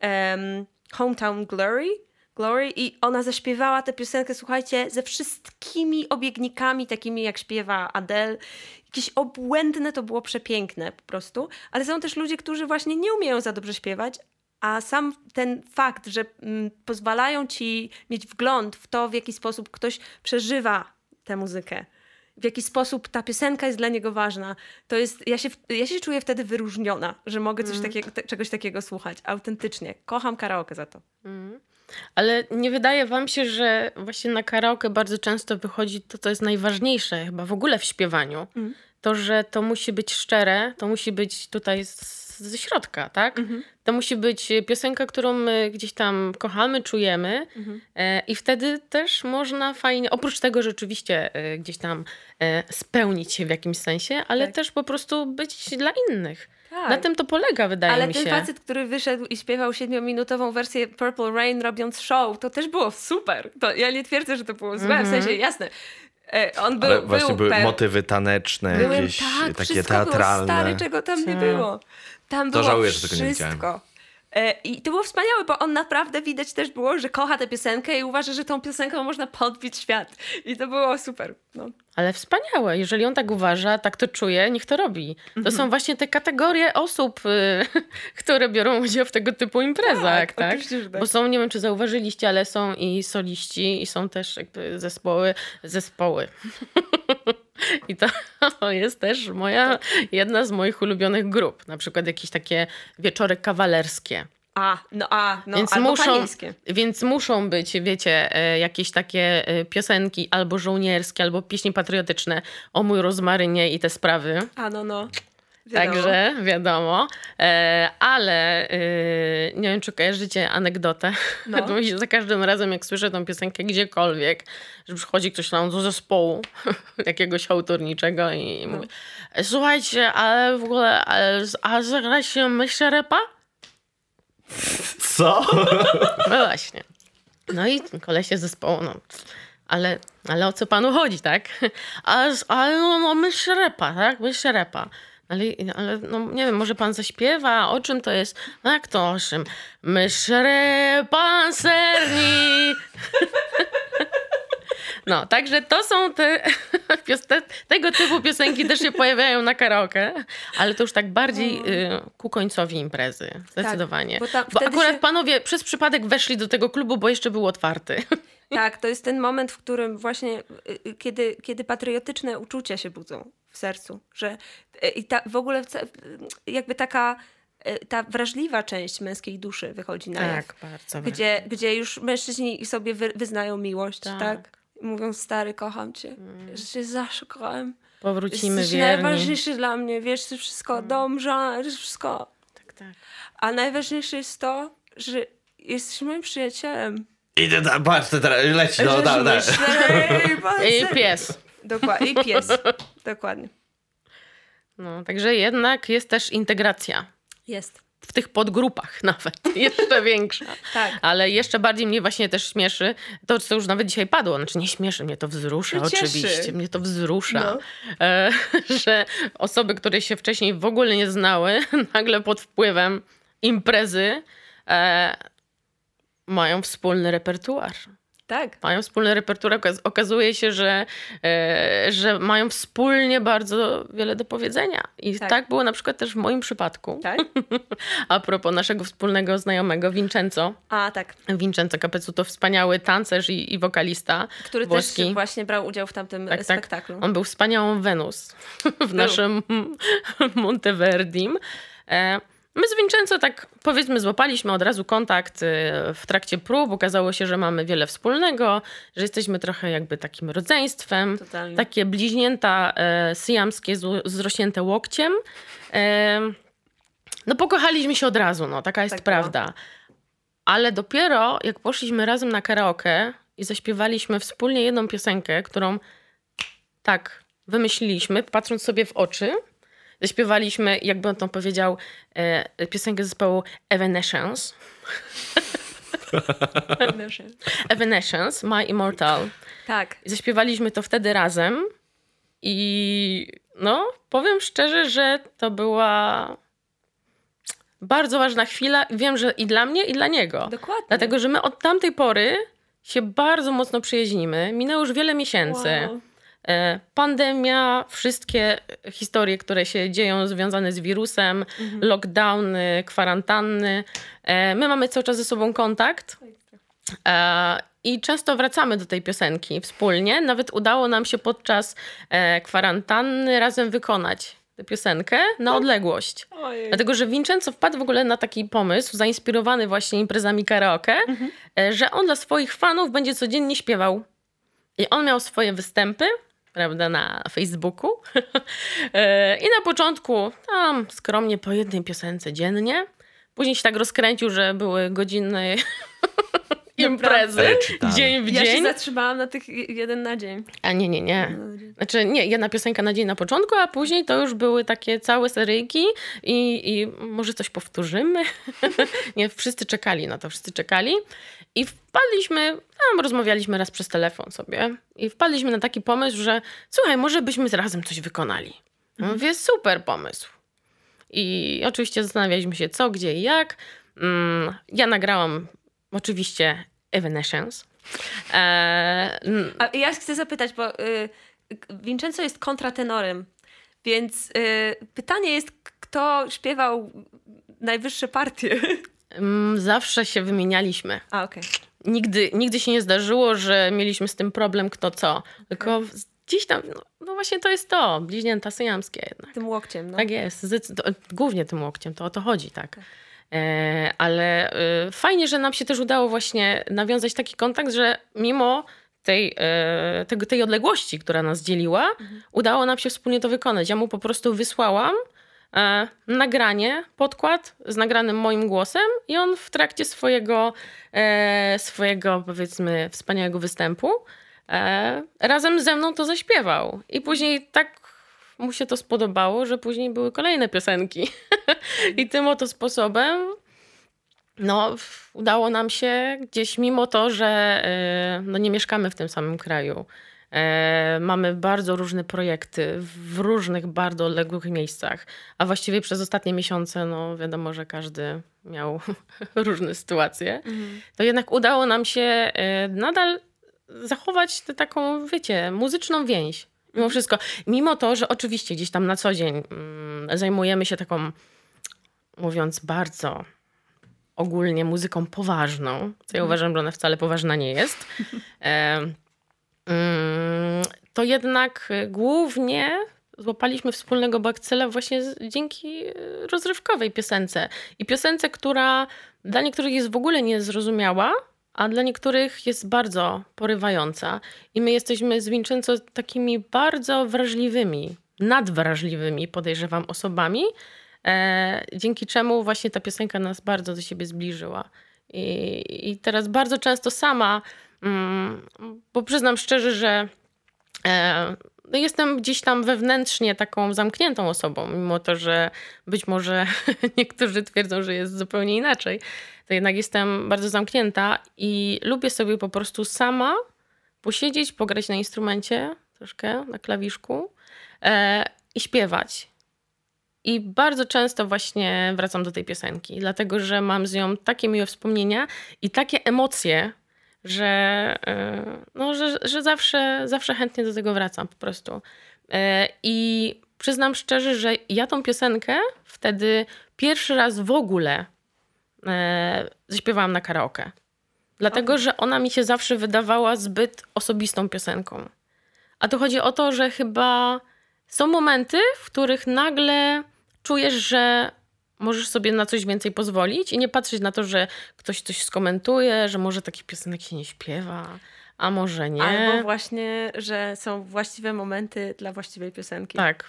em, Hometown Glory, Glory i ona zaśpiewała tę piosenkę, słuchajcie, ze wszystkimi obiegnikami takimi jak śpiewa Adele. Jakieś obłędne, to było przepiękne po prostu, ale są też ludzie, którzy właśnie nie umieją za dobrze śpiewać, a sam ten fakt, że mm, pozwalają ci mieć wgląd w to, w jaki sposób ktoś przeżywa tę muzykę, w jaki sposób ta piosenka jest dla niego ważna, to jest, ja się, ja się czuję wtedy wyróżniona, że mogę coś takiego, te, czegoś takiego słuchać, autentycznie. Kocham karaoke za to. Ale nie wydaje wam się, że właśnie na karaoke bardzo często wychodzi to, co jest najważniejsze chyba w ogóle w śpiewaniu. Mm. To, że to musi być szczere, to musi być tutaj z, ze środka, tak? Mhm. To musi być piosenka, którą my gdzieś tam kochamy, czujemy Mhm. e, i wtedy też można fajnie, oprócz tego rzeczywiście e, gdzieś tam e, spełnić się w jakimś sensie, ale Tak. też po prostu być dla innych. Tak. Na tym to polega, wydaje Ale mi ten się. facet, który wyszedł i śpiewał siedmiominutową wersję Purple Rain robiąc show, to też było super. To ja nie twierdzę, że to było złe, w sensie jasne. E, on był, Ale właśnie był były motywy taneczne, Były, jakieś tak, takie teatralne. Było, stary, czego tam nie Tak. było. Tam To było żałuję, że tego nie wszystko. widziałem. E, I to było wspaniałe, bo on naprawdę widać też było, że kocha tę piosenkę i uważa, że tą piosenką można podbić świat. I to było super. No. Ale wspaniałe. Jeżeli on tak uważa, tak to czuje, niech to robi. To Mhm. są właśnie te kategorie osób, y, które biorą udział w tego typu imprezach, tak? że tak. Bo są, nie wiem czy zauważyliście, ale są i soliści, i są też jakby zespoły, zespoły. I to jest też moja, jedna z moich ulubionych grup. Na przykład jakieś takie wieczory kawalerskie. A, no a, no Więc albo muszą, panieńskie. więc muszą być, wiecie, e, jakieś takie e, piosenki albo żołnierskie, albo pieśni patriotyczne o mój rozmarynie i te sprawy. A, no, no. Wiadomo. Także wiadomo. E, ale e, nie wiem, czy kojarzycie anegdotę. No. To mi się za każdym razem, jak słyszę tą piosenkę gdziekolwiek, że przychodzi ktoś tam do zespołu jakiegoś autorniczego i mówi słuchajcie, ale w ogóle, ale, a zagrać się myślę repa? Co? No właśnie. No i kolesie zespołu, no. Ale, ale o co panu chodzi, tak? Ale, ale no, no myśl repa, tak? Myśl repa. Ale, ale no, nie wiem, może pan zaśpiewa? O czym to jest? No jak to o czym? Myszre pancerni. No, także to są te, tego typu piosenki też się pojawiają na karaoke, ale to już tak bardziej y, ku końcowi imprezy, zdecydowanie. bo ta- bo akurat się- panowie przez przypadek weszli do tego klubu, bo jeszcze był otwarty. Tak, to jest ten moment, w którym właśnie, y, y, kiedy, kiedy patriotyczne uczucia się budzą w sercu, że y, i ta, w ogóle jakby taka y, ta wrażliwa część męskiej duszy wychodzi na jaw. bardzo. Gdzie, gdzie już mężczyźni sobie wy, wyznają miłość, Tak. tak? Mówią, stary, kocham cię, że cię zawsze kochałem. Powrócimy Jesteś wierni. najważniejszy dla mnie, wiesz, to wszystko, dom, żona, to wszystko. Tak, tak. A najważniejsze jest to, że jesteś moim przyjacielem. Idę patrz, leci, no da, da. I pies. Dokładnie, i pies. Dokładnie. No, także jednak jest też integracja. Jest. W tych podgrupach nawet, jeszcze większa. Tak. Ale jeszcze bardziej mnie właśnie też śmieszy to, co już nawet dzisiaj padło. Znaczy nie śmieszy, mnie to wzrusza cieszy. oczywiście. Mnie to wzrusza, No. e, że osoby, które się wcześniej w ogóle nie znały, nagle pod wpływem imprezy e, mają wspólny repertuar. Tak. Mają wspólny repertuar. Okaz- Okazuje się, że, e, że mają wspólnie bardzo wiele do powiedzenia. I tak. Tak. było na przykład też w moim przypadku. Tak? A propos naszego wspólnego znajomego Vincenzo. A, tak. Vincenzo Capezu to wspaniały tancerz i, i wokalista Który włoski. też właśnie brał udział w tamtym Tak, tak. spektaklu. On był wspaniałą Wenus w naszym Monteverdim. E, My z Vincenzo tak powiedzmy złapaliśmy od razu kontakt e, w trakcie prób. Okazało się, że mamy wiele wspólnego, że jesteśmy trochę jakby takim rodzeństwem. Totalnie. Takie bliźnięta e, syjamskie z- zrośnięte łokciem. E, no pokochaliśmy się od razu, no taka jest Tak było. prawda. Ale dopiero jak poszliśmy razem na karaoke i zaśpiewaliśmy wspólnie jedną piosenkę, którą tak wymyśliliśmy, patrząc sobie w oczy. Zaśpiewaliśmy, jakby on to powiedział, e, piosenkę zespołu Evanescence. Evanescence, My Immortal. Tak. Zaśpiewaliśmy to wtedy razem. I no, powiem szczerze, że to była bardzo ważna chwila. Wiem, że i dla mnie, i dla niego. Dokładnie. Dlatego, że my od tamtej pory się bardzo mocno przyjaźnimy. Minęło już wiele miesięcy. Wow. E, Pandemia, wszystkie historie, które się dzieją związane z wirusem, Mhm. lockdowny, kwarantanny. E, My mamy cały czas ze sobą kontakt. E, I często wracamy do tej piosenki wspólnie. Nawet udało nam się podczas kwarantanny razem wykonać tę piosenkę na odległość. Ojej. Dlatego, że Vincenzo wpadł w ogóle na taki pomysł, zainspirowany właśnie imprezami karaoke, e, że on dla swoich fanów będzie codziennie śpiewał. I on miał swoje występy, prawda, na Facebooku. E, I na początku tam skromnie po jednej piosence dziennie. Później się tak rozkręcił, że były godziny imprezy, dzień w Ja się dzień. zatrzymałam na tych je- jeden na dzień. A nie, nie, nie. Znaczy nie, jedna piosenka na dzień na początku, a później to już były takie całe seryjki i, i może coś powtórzymy. nie, wszyscy czekali na to, wszyscy czekali. I wpadliśmy, tam rozmawialiśmy raz przez telefon sobie i wpadliśmy na taki pomysł, że słuchaj, może byśmy razem coś wykonali. Ja Mówię, super pomysł. I oczywiście zastanawialiśmy się co, gdzie i jak. Mm, Ja nagrałam oczywiście Evanescence. Eee, A ja chcę zapytać, bo y, Vincenzo jest kontratenorem, więc y, pytanie jest, kto śpiewał najwyższe partie? Mm, Zawsze się wymienialiśmy. A, okej. Nigdy, nigdy się nie zdarzyło, że mieliśmy z tym problem kto co. Tylko w- gdzieś tam, no, no właśnie to jest to, bliźnięta syjamskie jednak. Tym łokciem, no. Tak jest, głównie tym łokciem, to o to chodzi, tak. E, ale e, fajnie, że nam się też udało właśnie nawiązać taki kontakt, że mimo tej, e, tego, tej odległości, która nas dzieliła, udało nam się wspólnie to wykonać. Ja mu po prostu wysłałam e, nagranie, podkład z nagranym moim głosem i on w trakcie swojego, e, swojego powiedzmy, wspaniałego występu e, razem ze mną to zaśpiewał. I później tak mu się to spodobało, że później były kolejne piosenki. I tym oto sposobem no, udało nam się gdzieś, mimo to, że e, no, nie mieszkamy w tym samym kraju, mamy bardzo różne projekty w różnych bardzo odległych miejscach, a właściwie przez ostatnie miesiące, no wiadomo, że każdy miał różne sytuacje. To jednak udało nam się e, nadal zachować tę taką, wiecie, muzyczną więź. Mimo wszystko. Mimo to, że oczywiście gdzieś tam na co dzień mm, zajmujemy się taką, mówiąc bardzo ogólnie, muzyką poważną, co ja uważam, że ona wcale poważna nie jest, e, to jednak głównie złapaliśmy wspólnego bakcyla właśnie dzięki y, rozrywkowej piosence. I piosence, która dla niektórych jest w ogóle niezrozumiała, a dla niektórych jest bardzo porywająca. I my jesteśmy z Vincenzo takimi bardzo wrażliwymi, nadwrażliwymi, podejrzewam, osobami, e, dzięki czemu właśnie ta piosenka nas bardzo do siebie zbliżyła. I, i teraz bardzo często sama, mm, bo przyznam szczerze, że e, no jestem gdzieś tam wewnętrznie taką zamkniętą osobą, mimo to, że być może niektórzy twierdzą, że jest zupełnie inaczej, to jednak jestem bardzo zamknięta i lubię sobie po prostu sama posiedzieć, pograć na instrumencie troszkę, na klawiszku e, i śpiewać. I bardzo często właśnie wracam do tej piosenki, dlatego że mam z nią takie miłe wspomnienia i takie emocje, że, e, no, że, że zawsze, zawsze chętnie do tego wracam po prostu. E, I przyznam szczerze, że ja tą piosenkę wtedy pierwszy raz w ogóle e, zaśpiewałam na karaoke. Dlatego, że ona mi się zawsze wydawała zbyt osobistą piosenką. A tu chodzi o to, że chyba są momenty, w których nagle czujesz, że możesz sobie na coś więcej pozwolić i nie patrzeć na to, że ktoś coś skomentuje, że może takich piosenek się nie śpiewa, a może nie. Albo właśnie, że są właściwe momenty dla właściwej piosenki. Tak.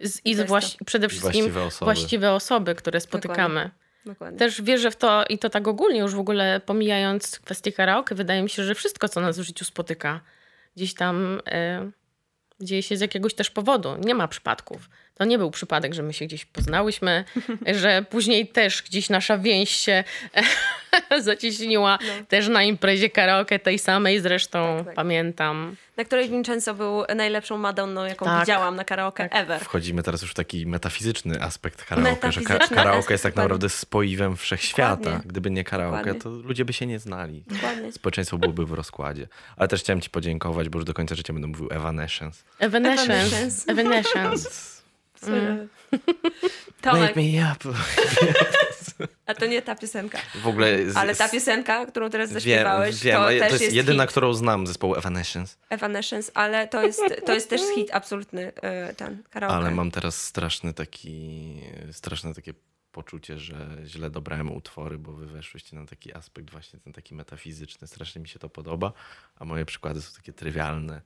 Z, I właści- przede wszystkim właściwe osoby. właściwe osoby, które spotykamy. Dokładnie. Też wierzę w to i to tak ogólnie, już w ogóle pomijając kwestię karaoke, wydaje mi się, że wszystko, co nas w życiu spotyka, gdzieś tam e, dzieje się z jakiegoś też powodu. Nie ma przypadków. To nie był przypadek, że my się gdzieś poznałyśmy, że później też gdzieś nasza więź się zacieśniła. Też na imprezie karaoke tej samej zresztą, Tak, tak. pamiętam. Na której Vincenzo był najlepszą Madonną, jaką Tak. widziałam na karaoke ever. Wchodzimy teraz już w taki metafizyczny aspekt karaoke, że ka- Metafizyczny karaoke jest tak naprawdę spoiwem wszechświata. Dokładnie. Gdyby nie karaoke, Dokładnie. to ludzie by się nie znali. Dokładnie. Społeczeństwo byłoby w rozkładzie. Ale też chciałem ci podziękować, bo już do końca życia będę mówił Evanescence. Evanescence. Evanescence. Evanescence. Mm. Tomek, Wake me up. a to nie ta piosenka. W ogóle... z- Ale ta piosenka, którą teraz Wiem, zaśpiewałeś, wiem, to też to jest jest jedyna, hit. którą znam zespołu Evanescence. Evanescence, ale to jest, to jest też hit absolutny, e, ten karaoke. Ale mam teraz straszny taki, straszne takie poczucie, że źle dobrałem utwory, bo wy weszłyście na taki aspekt właśnie ten taki metafizyczny. Strasznie mi się to podoba, a moje przykłady są takie trywialne.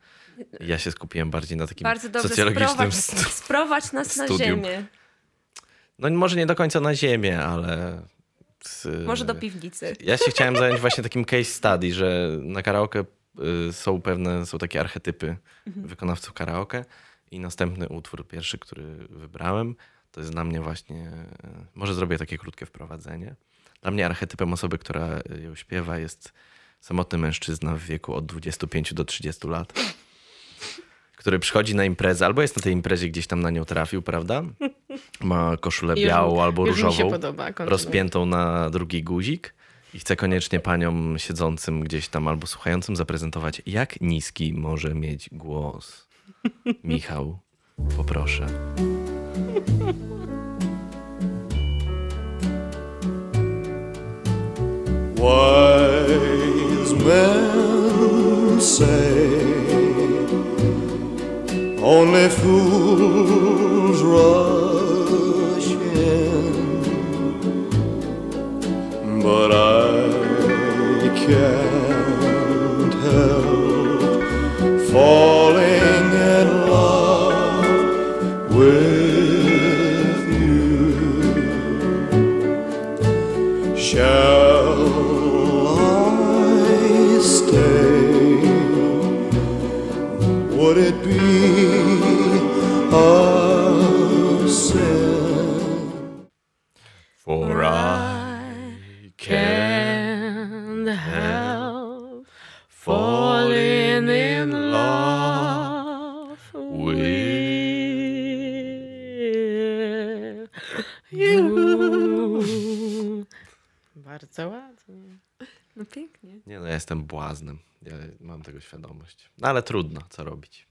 Ja się skupiłem bardziej na takim Bardzo dobrze, socjologicznym... sprowadź, st- sprowadź nas na studium. ziemię. No może nie do końca na ziemię, ale... z- Może do piwnicy. Ja się chciałem zająć właśnie takim case study, że na karaoke y, są pewne, są takie archetypy wykonawców karaoke i następny utwór, pierwszy, który wybrałem, to jest dla mnie właśnie, y, może zrobię takie krótkie wprowadzenie. Dla mnie archetypem osoby, która ją śpiewa jest samotny mężczyzna w wieku od 25 do 30 lat, który przychodzi na imprezę, albo jest na tej imprezie, gdzieś tam na nią trafił, prawda? Ma koszulę Już białą albo już różową podoba, rozpiętą na drugi guzik i chcę koniecznie paniom siedzącym gdzieś tam albo słuchającym zaprezentować, jak niski może mieć głos. Michał, poproszę. Wise men say only fools rush in, but I can't help falling błaznem. Ja mam tego świadomość. No ale trudno, co robić.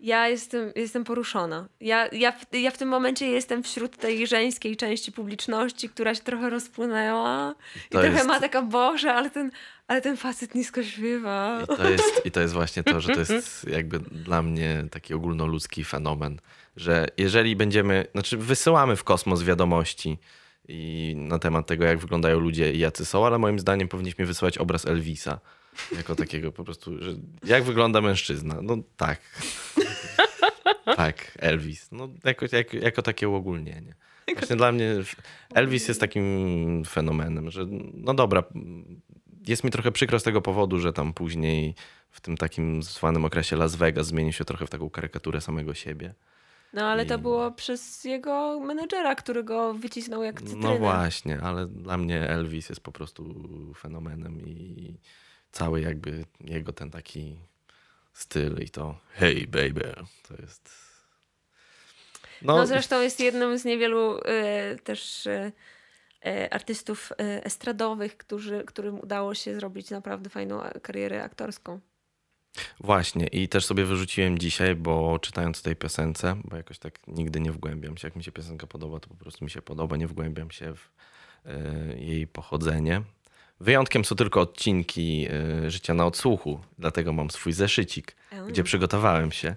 Ja jestem, jestem poruszona. Ja, ja, w, ja w tym momencie jestem wśród tej żeńskiej części publiczności, która się trochę rozpłynęła. I To trochę jest- ma taka, Boże, ale ten, ale ten facet nisko śpiewa. I to, jest, I to jest właśnie to, że to jest jakby dla mnie taki ogólnoludzki fenomen, że jeżeli będziemy, znaczy wysyłamy w kosmos wiadomości i na temat tego, jak wyglądają ludzie i jacy są, ale moim zdaniem powinniśmy wysyłać obraz Elvisa. Jako takiego po prostu, że jak wygląda mężczyzna? No tak. tak, Elvis. No jako, jako, jako takie uogólnienie. Właśnie dla mnie Elvis jest takim fenomenem, że no dobra, jest mi trochę przykro z tego powodu, że tam później w tym takim zwanym okresie Las Vegas zmienił się trochę w taką karykaturę samego siebie. No ale to I- było przez jego menedżera, który go wycisnął jak cytrynę. No właśnie, ale dla mnie Elvis jest po prostu fenomenem i cały jakby jego ten taki styl i to hey baby, to jest... No, zresztą jest jednym z niewielu y, też y, y, artystów y, estradowych, którzy, którym udało się zrobić naprawdę fajną karierę aktorską. Właśnie i też sobie wyrzuciłem dzisiaj, bo czytając tej piosence, bo jakoś tak nigdy nie wgłębiam się, jak mi się piosenka podoba, to po prostu mi się podoba, nie wgłębiam się w e, jej pochodzenie. Wyjątkiem są tylko odcinki e, Życia na odsłuchu, dlatego mam swój zeszycik, gdzie przygotowałem się,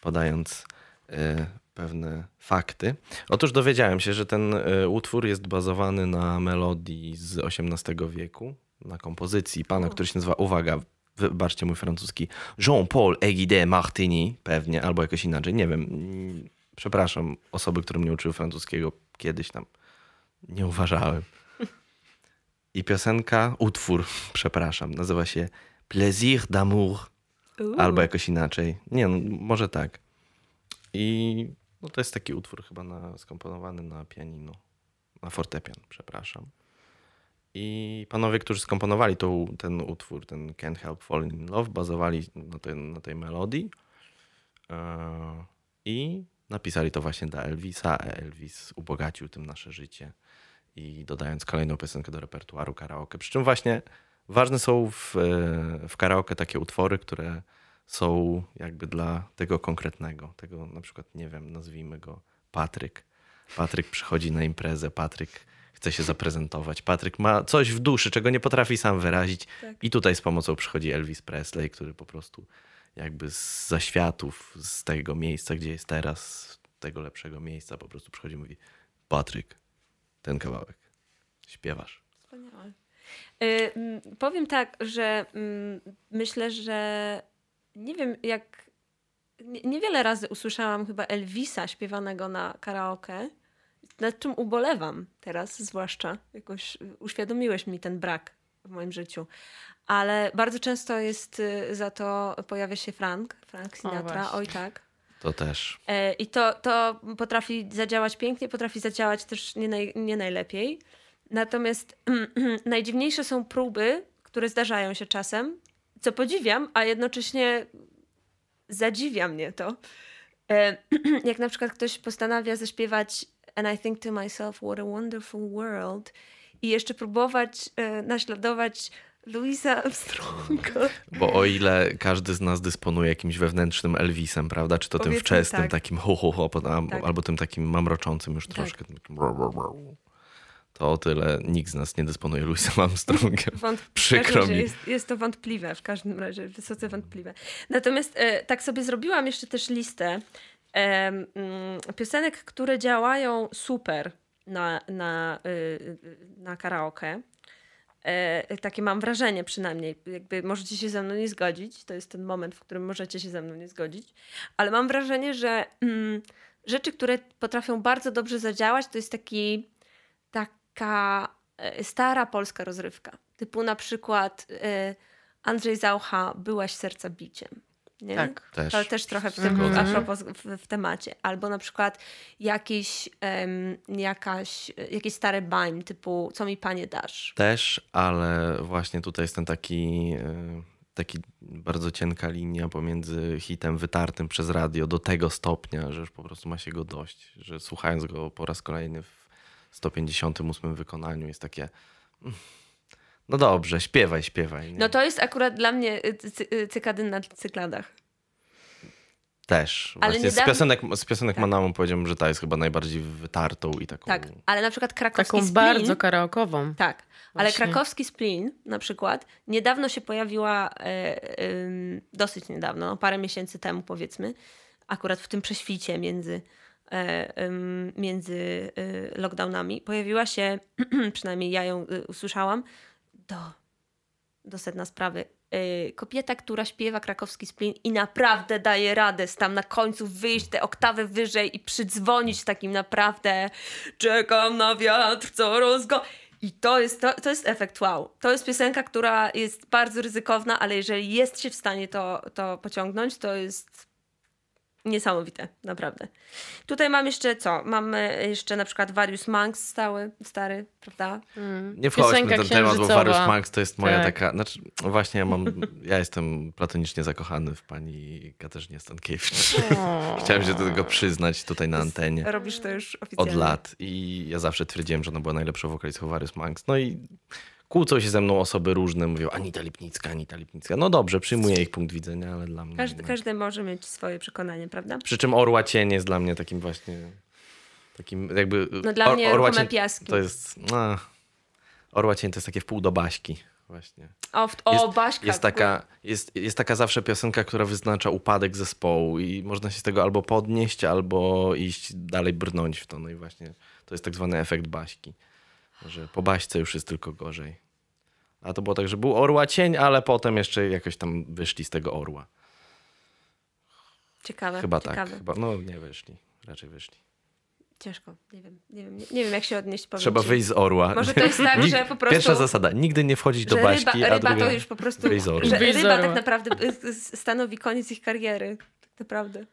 podając e, pewne fakty. Otóż dowiedziałem się, że ten e, utwór jest bazowany na melodii z XVIII wieku, na kompozycji pana, który się nazywa, uwaga, wybaczcie mój francuski, Jean-Paul Egide Martini, pewnie, albo jakoś inaczej, nie wiem. Mm, Przepraszam, osoby, które mnie uczyły francuskiego kiedyś tam, nie uważałem. I piosenka, utwór, przepraszam, nazywa się Plaisir d'amour, albo jakoś inaczej. Nie, no, może tak. I no, to jest taki utwór chyba na, skomponowany na pianino, na fortepian, przepraszam. I panowie, którzy skomponowali tą, ten utwór, ten Can't Help Falling in Love, bazowali na, tej- na tej melodii e, i napisali to właśnie dla Elvisa. Elvis ubogacił tym nasze życie i dodając kolejną piosenkę do repertuaru karaoke. Przy czym właśnie ważne są w, e, w karaoke takie utwory, które są jakby dla tego konkretnego. Tego na przykład, nie wiem, nazwijmy go Patryk. Patryk przychodzi na imprezę, Patryk chce się zaprezentować. Patryk ma coś w duszy, czego nie potrafi sam wyrazić. Tak. I tutaj z pomocą przychodzi Elvis Presley, który po prostu jakby z zaświatów, z tego miejsca, gdzie jest teraz, tego lepszego miejsca, po prostu przychodzi i mówi Patryk, ten kawałek, śpiewasz. Wspaniałe. Y, powiem tak, że mm, myślę, że nie wiem jak. nie- Niewiele razy usłyszałam chyba Elvisa śpiewanego na karaoke, nad czym ubolewam teraz, zwłaszcza. Jakoś y, uświadomiłeś mi ten brak w moim życiu. Ale bardzo często jest y, za to pojawia się Frank, Frank Sinatra. Oj tak. To też. E, I to, to potrafi zadziałać pięknie, potrafi zadziałać też nie, naj, nie najlepiej. Natomiast najdziwniejsze są próby, które zdarzają się czasem, co podziwiam, a jednocześnie zadziwia mnie to. E, Jak na przykład ktoś postanawia zaśpiewać And I think to myself, what a wonderful world i jeszcze próbować e, naśladować Louisa Armstronga. Bo o ile każdy z nas dysponuje jakimś wewnętrznym Elvisem, prawda? Czy to tym Powiedzmy wczesnym, tak. takim ho, ho, ho, Tak. albo tym takim mamroczącym już Tak. troszkę. To o tyle nikt z nas nie dysponuje Louisem Armstrongiem. Wąt... Przykro mi. Jest, jest to wątpliwe, w każdym razie wysoce wątpliwe. Natomiast e, tak sobie zrobiłam jeszcze też listę em, mm, piosenek, które działają super na, na, y, y, na karaoke. E, takie mam wrażenie przynajmniej. Jakby możecie się ze mną nie zgodzić. To jest ten moment, w którym możecie się ze mną nie zgodzić. Ale mam wrażenie, że mm, rzeczy, które potrafią bardzo dobrze zadziałać, to jest taki taka e, stara polska rozrywka. Typu na przykład e, Andrzej Zaucha, Byłaś serca biciem. Nie? Tak. Też. To też trochę w tym, a propos w, w temacie. Albo na przykład jakiś, em, jakaś, jakiś stary bań typu Co mi panie dasz? Też, ale właśnie tutaj jest ten taki, e, taki bardzo cienka linia pomiędzy hitem wytartym przez radio do tego stopnia, że już po prostu ma się go dość, że słuchając go po raz kolejny w 158 wykonaniu jest takie No dobrze, śpiewaj, śpiewaj. Nie? No to jest akurat dla mnie y, cy, y, cykadyn na cykladach. Też. Ale Właśnie niedawno- z piosenek, z piosenek Tak. Manamą powiedziałbym, że ta jest chyba najbardziej wytartą i taką... Tak, ale na przykład krakowski Taką splin, bardzo karaokową. Tak, ale Właśnie. krakowski splin na przykład niedawno się pojawiła, e, dosyć niedawno, no parę miesięcy temu powiedzmy, akurat w tym prześwicie między, e, między y, lockdownami, pojawiła się, przynajmniej ja ją y, usłyszałam, do, do sedna sprawy. y, Kobieta, która śpiewa krakowski splin i naprawdę daje radę z tam na końcu wyjść te oktawy wyżej i przydzwonić takim naprawdę czekam na wiatr, co rozgo... I to jest, to, to jest efekt wow. To jest piosenka, która jest bardzo ryzykowna, ale jeżeli jest się w stanie to, to pociągnąć, to jest niesamowite, naprawdę. Tutaj mam jeszcze co? Mamy jeszcze na przykład Various Monks stały, stary, prawda? Nie wchodźmy Piosenka ten temat, bo. Various Max to jest moja Tak. taka... Znaczy, właśnie ja mam... Ja jestem platonicznie zakochany w pani Katarzynie Stankiewicz. Chciałem się do tego przyznać tutaj na antenie. Robisz to już oficjalnie. Od lat. I ja zawsze twierdziłem, że ona była najlepszą wokalistką Various Max. No i kłócą się ze mną osoby różne. Mówią Anita Lipnicka, Anita Lipnicka. No dobrze, przyjmuję ich punkt widzenia, ale dla mnie... Każdy, no. każdy może mieć swoje przekonanie, prawda? Przy czym Orła Cień jest dla mnie takim właśnie... Takim jakby... No dla mnie Orła Cień piaski. To jest... No, Orła Cień to jest takie wpół do Baśki. Właśnie. O, w, o Jest, Baśka. jest, taka, jest, jest taka zawsze piosenka, która wyznacza upadek zespołu i można się z tego albo podnieść, albo iść dalej brnąć w to. No i właśnie to jest tak zwany efekt Baśki, że po Baśce już jest tylko gorzej. A to było tak, że był orła cień, ale potem jeszcze jakoś tam wyszli z tego orła. Ciekawe. Chyba ciekawe. tak, chyba, no nie wyszli, raczej wyszli. Ciężko, nie wiem, nie wiem, nie, wiem jak się odnieść. powiem Trzeba ci. wyjść z orła. Może to jest tak, Nig- że po prostu- Pierwsza zasada, nigdy nie wchodzić do Baśki, ryba, a ryba druga to już po prostu, wyjść z orła. że ryba tak naprawdę y, y, stanowi koniec ich kariery. Tak naprawdę.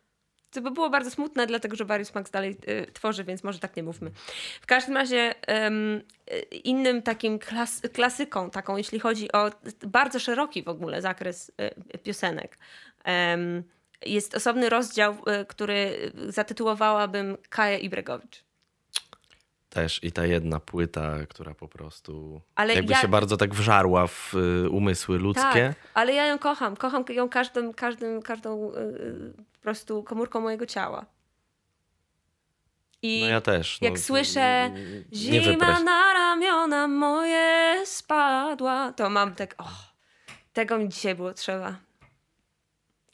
To by było bardzo smutne, dlatego że Various Max dalej y, tworzy, więc może tak nie mówmy. W każdym razie y, innym takim klas, klasyką, taką jeśli chodzi o bardzo szeroki w ogóle zakres y, piosenek, jest osobny rozdział, y, który zatytułowałabym Kaja Ibregowicz. Też i ta jedna płyta, która po prostu Ale jakby ja- się bardzo tak wżarła w y, umysły ludzkie. Tak, ale ja ją kocham. Kocham ją każdym, każdym, każdą y, po prostu komórką mojego ciała. I No ja też. jak no, słyszę zima na ramiona moje spadła, to mam tak, o, tego mi dzisiaj było trzeba.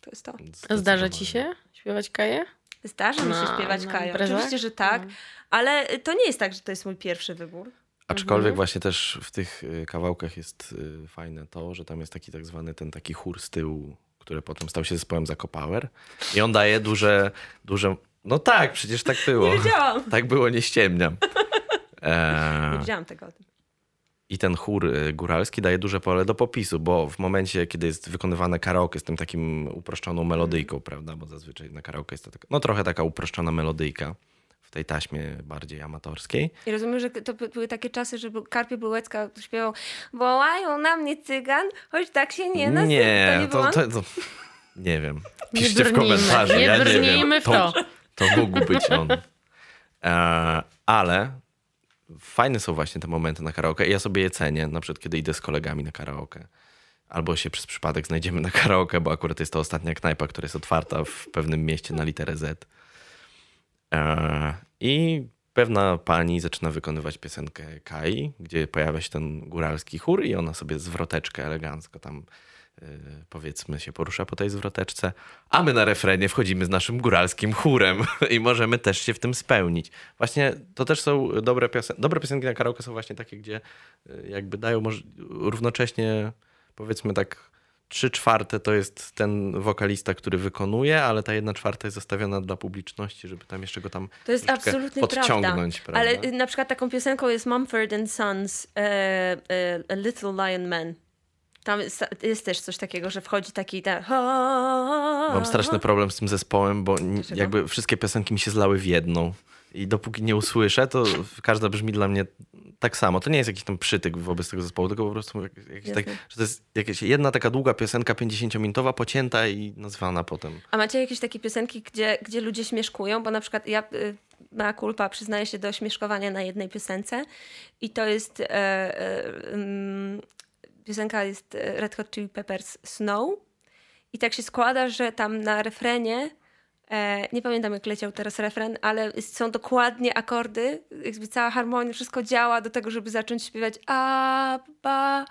To jest to. Zdarza ci się śpiewać kaję? Zdarza mi się Na- śpiewać na Kajo. Oczywiście, że tak, ale to nie jest tak, że to jest mój pierwszy wybór. Aczkolwiek Mhm. właśnie też w tych y, kawałkach jest y, fajne to, że tam jest taki tak zwany ten taki chór z tyłu, który potem stał się zespołem Zakopower. I on daje duże, duże... No tak, przecież tak było. Nie wiedziałam. Tak było, nie ściemniam. Eee, Nie wiedziałam tego o tym. I ten chór y, góralski daje duże pole do popisu, bo w momencie, kiedy jest wykonywane karaoke z tym takim uproszczoną melodyjką, prawda, bo zazwyczaj na karaoke jest to taka, no trochę taka uproszczona melodyjka w tej taśmie bardziej amatorskiej. I rozumiem, że to by- były takie czasy, że Karpie Bułecka śpiewał wołają na mnie cygan, choć tak się nie nazywa. nie, to nie to, to, to, nie wiem. Nie Piszcie w brnijmy, komentarzu. nie ja nie brnijmy wiem. w to. To mógł być on. E, ale fajne są właśnie te momenty na karaoke ja sobie je cenię, na przykład kiedy idę z kolegami na karaoke. Albo się przez przypadek znajdziemy na karaoke, bo akurat jest to ostatnia knajpa, która jest otwarta w pewnym mieście na literę Z. E, I pewna pani zaczyna wykonywać piosenkę Kai, gdzie pojawia się ten góralski chór i ona sobie zwroteczkę elegancko tam powiedzmy się porusza po tej zwroteczce, a my na refrenie wchodzimy z naszym góralskim chórem i możemy też się w tym spełnić. Właśnie to też są dobre piosenki. Dobre piosenki na karaoke są właśnie takie, gdzie y, jakby dają równocześnie powiedzmy tak trzy czwarte to jest ten wokalista, który wykonuje, ale ta jedna czwarta jest zostawiona dla publiczności, żeby tam jeszcze go tam To jest absolutnie podciągnąć. prawda. Ale prawda? y, na przykład taką piosenką jest Mumford and Sons e, A Little Lion Man. Tam jest, jest też coś takiego, że wchodzi taki ten... Mam straszny problem z tym zespołem, bo Dlaczego? jakby wszystkie piosenki mi się zlały w jedną. I dopóki nie usłyszę, to każda brzmi dla mnie tak samo. To nie jest jakiś tam przytyk wobec tego zespołu, tylko po prostu jak- jakiś tak, że to jest jakaś jedna taka długa piosenka 50-minutowa, pocięta i nazwana potem. A macie jakieś takie piosenki, gdzie, gdzie ludzie śmieszkują? Bo na przykład ja y, mea culpa, przyznaję się do śmieszkowania na jednej piosence. I to jest... E, e, mm, piosenka jest e, Red Hot Chili Peppers Snow. I tak się składa, że tam na refrenie, nie pamiętam jak leciał teraz refren, ale są dokładnie akordy, jakby cała harmonia, wszystko działa do tego, żeby zacząć śpiewać Abba,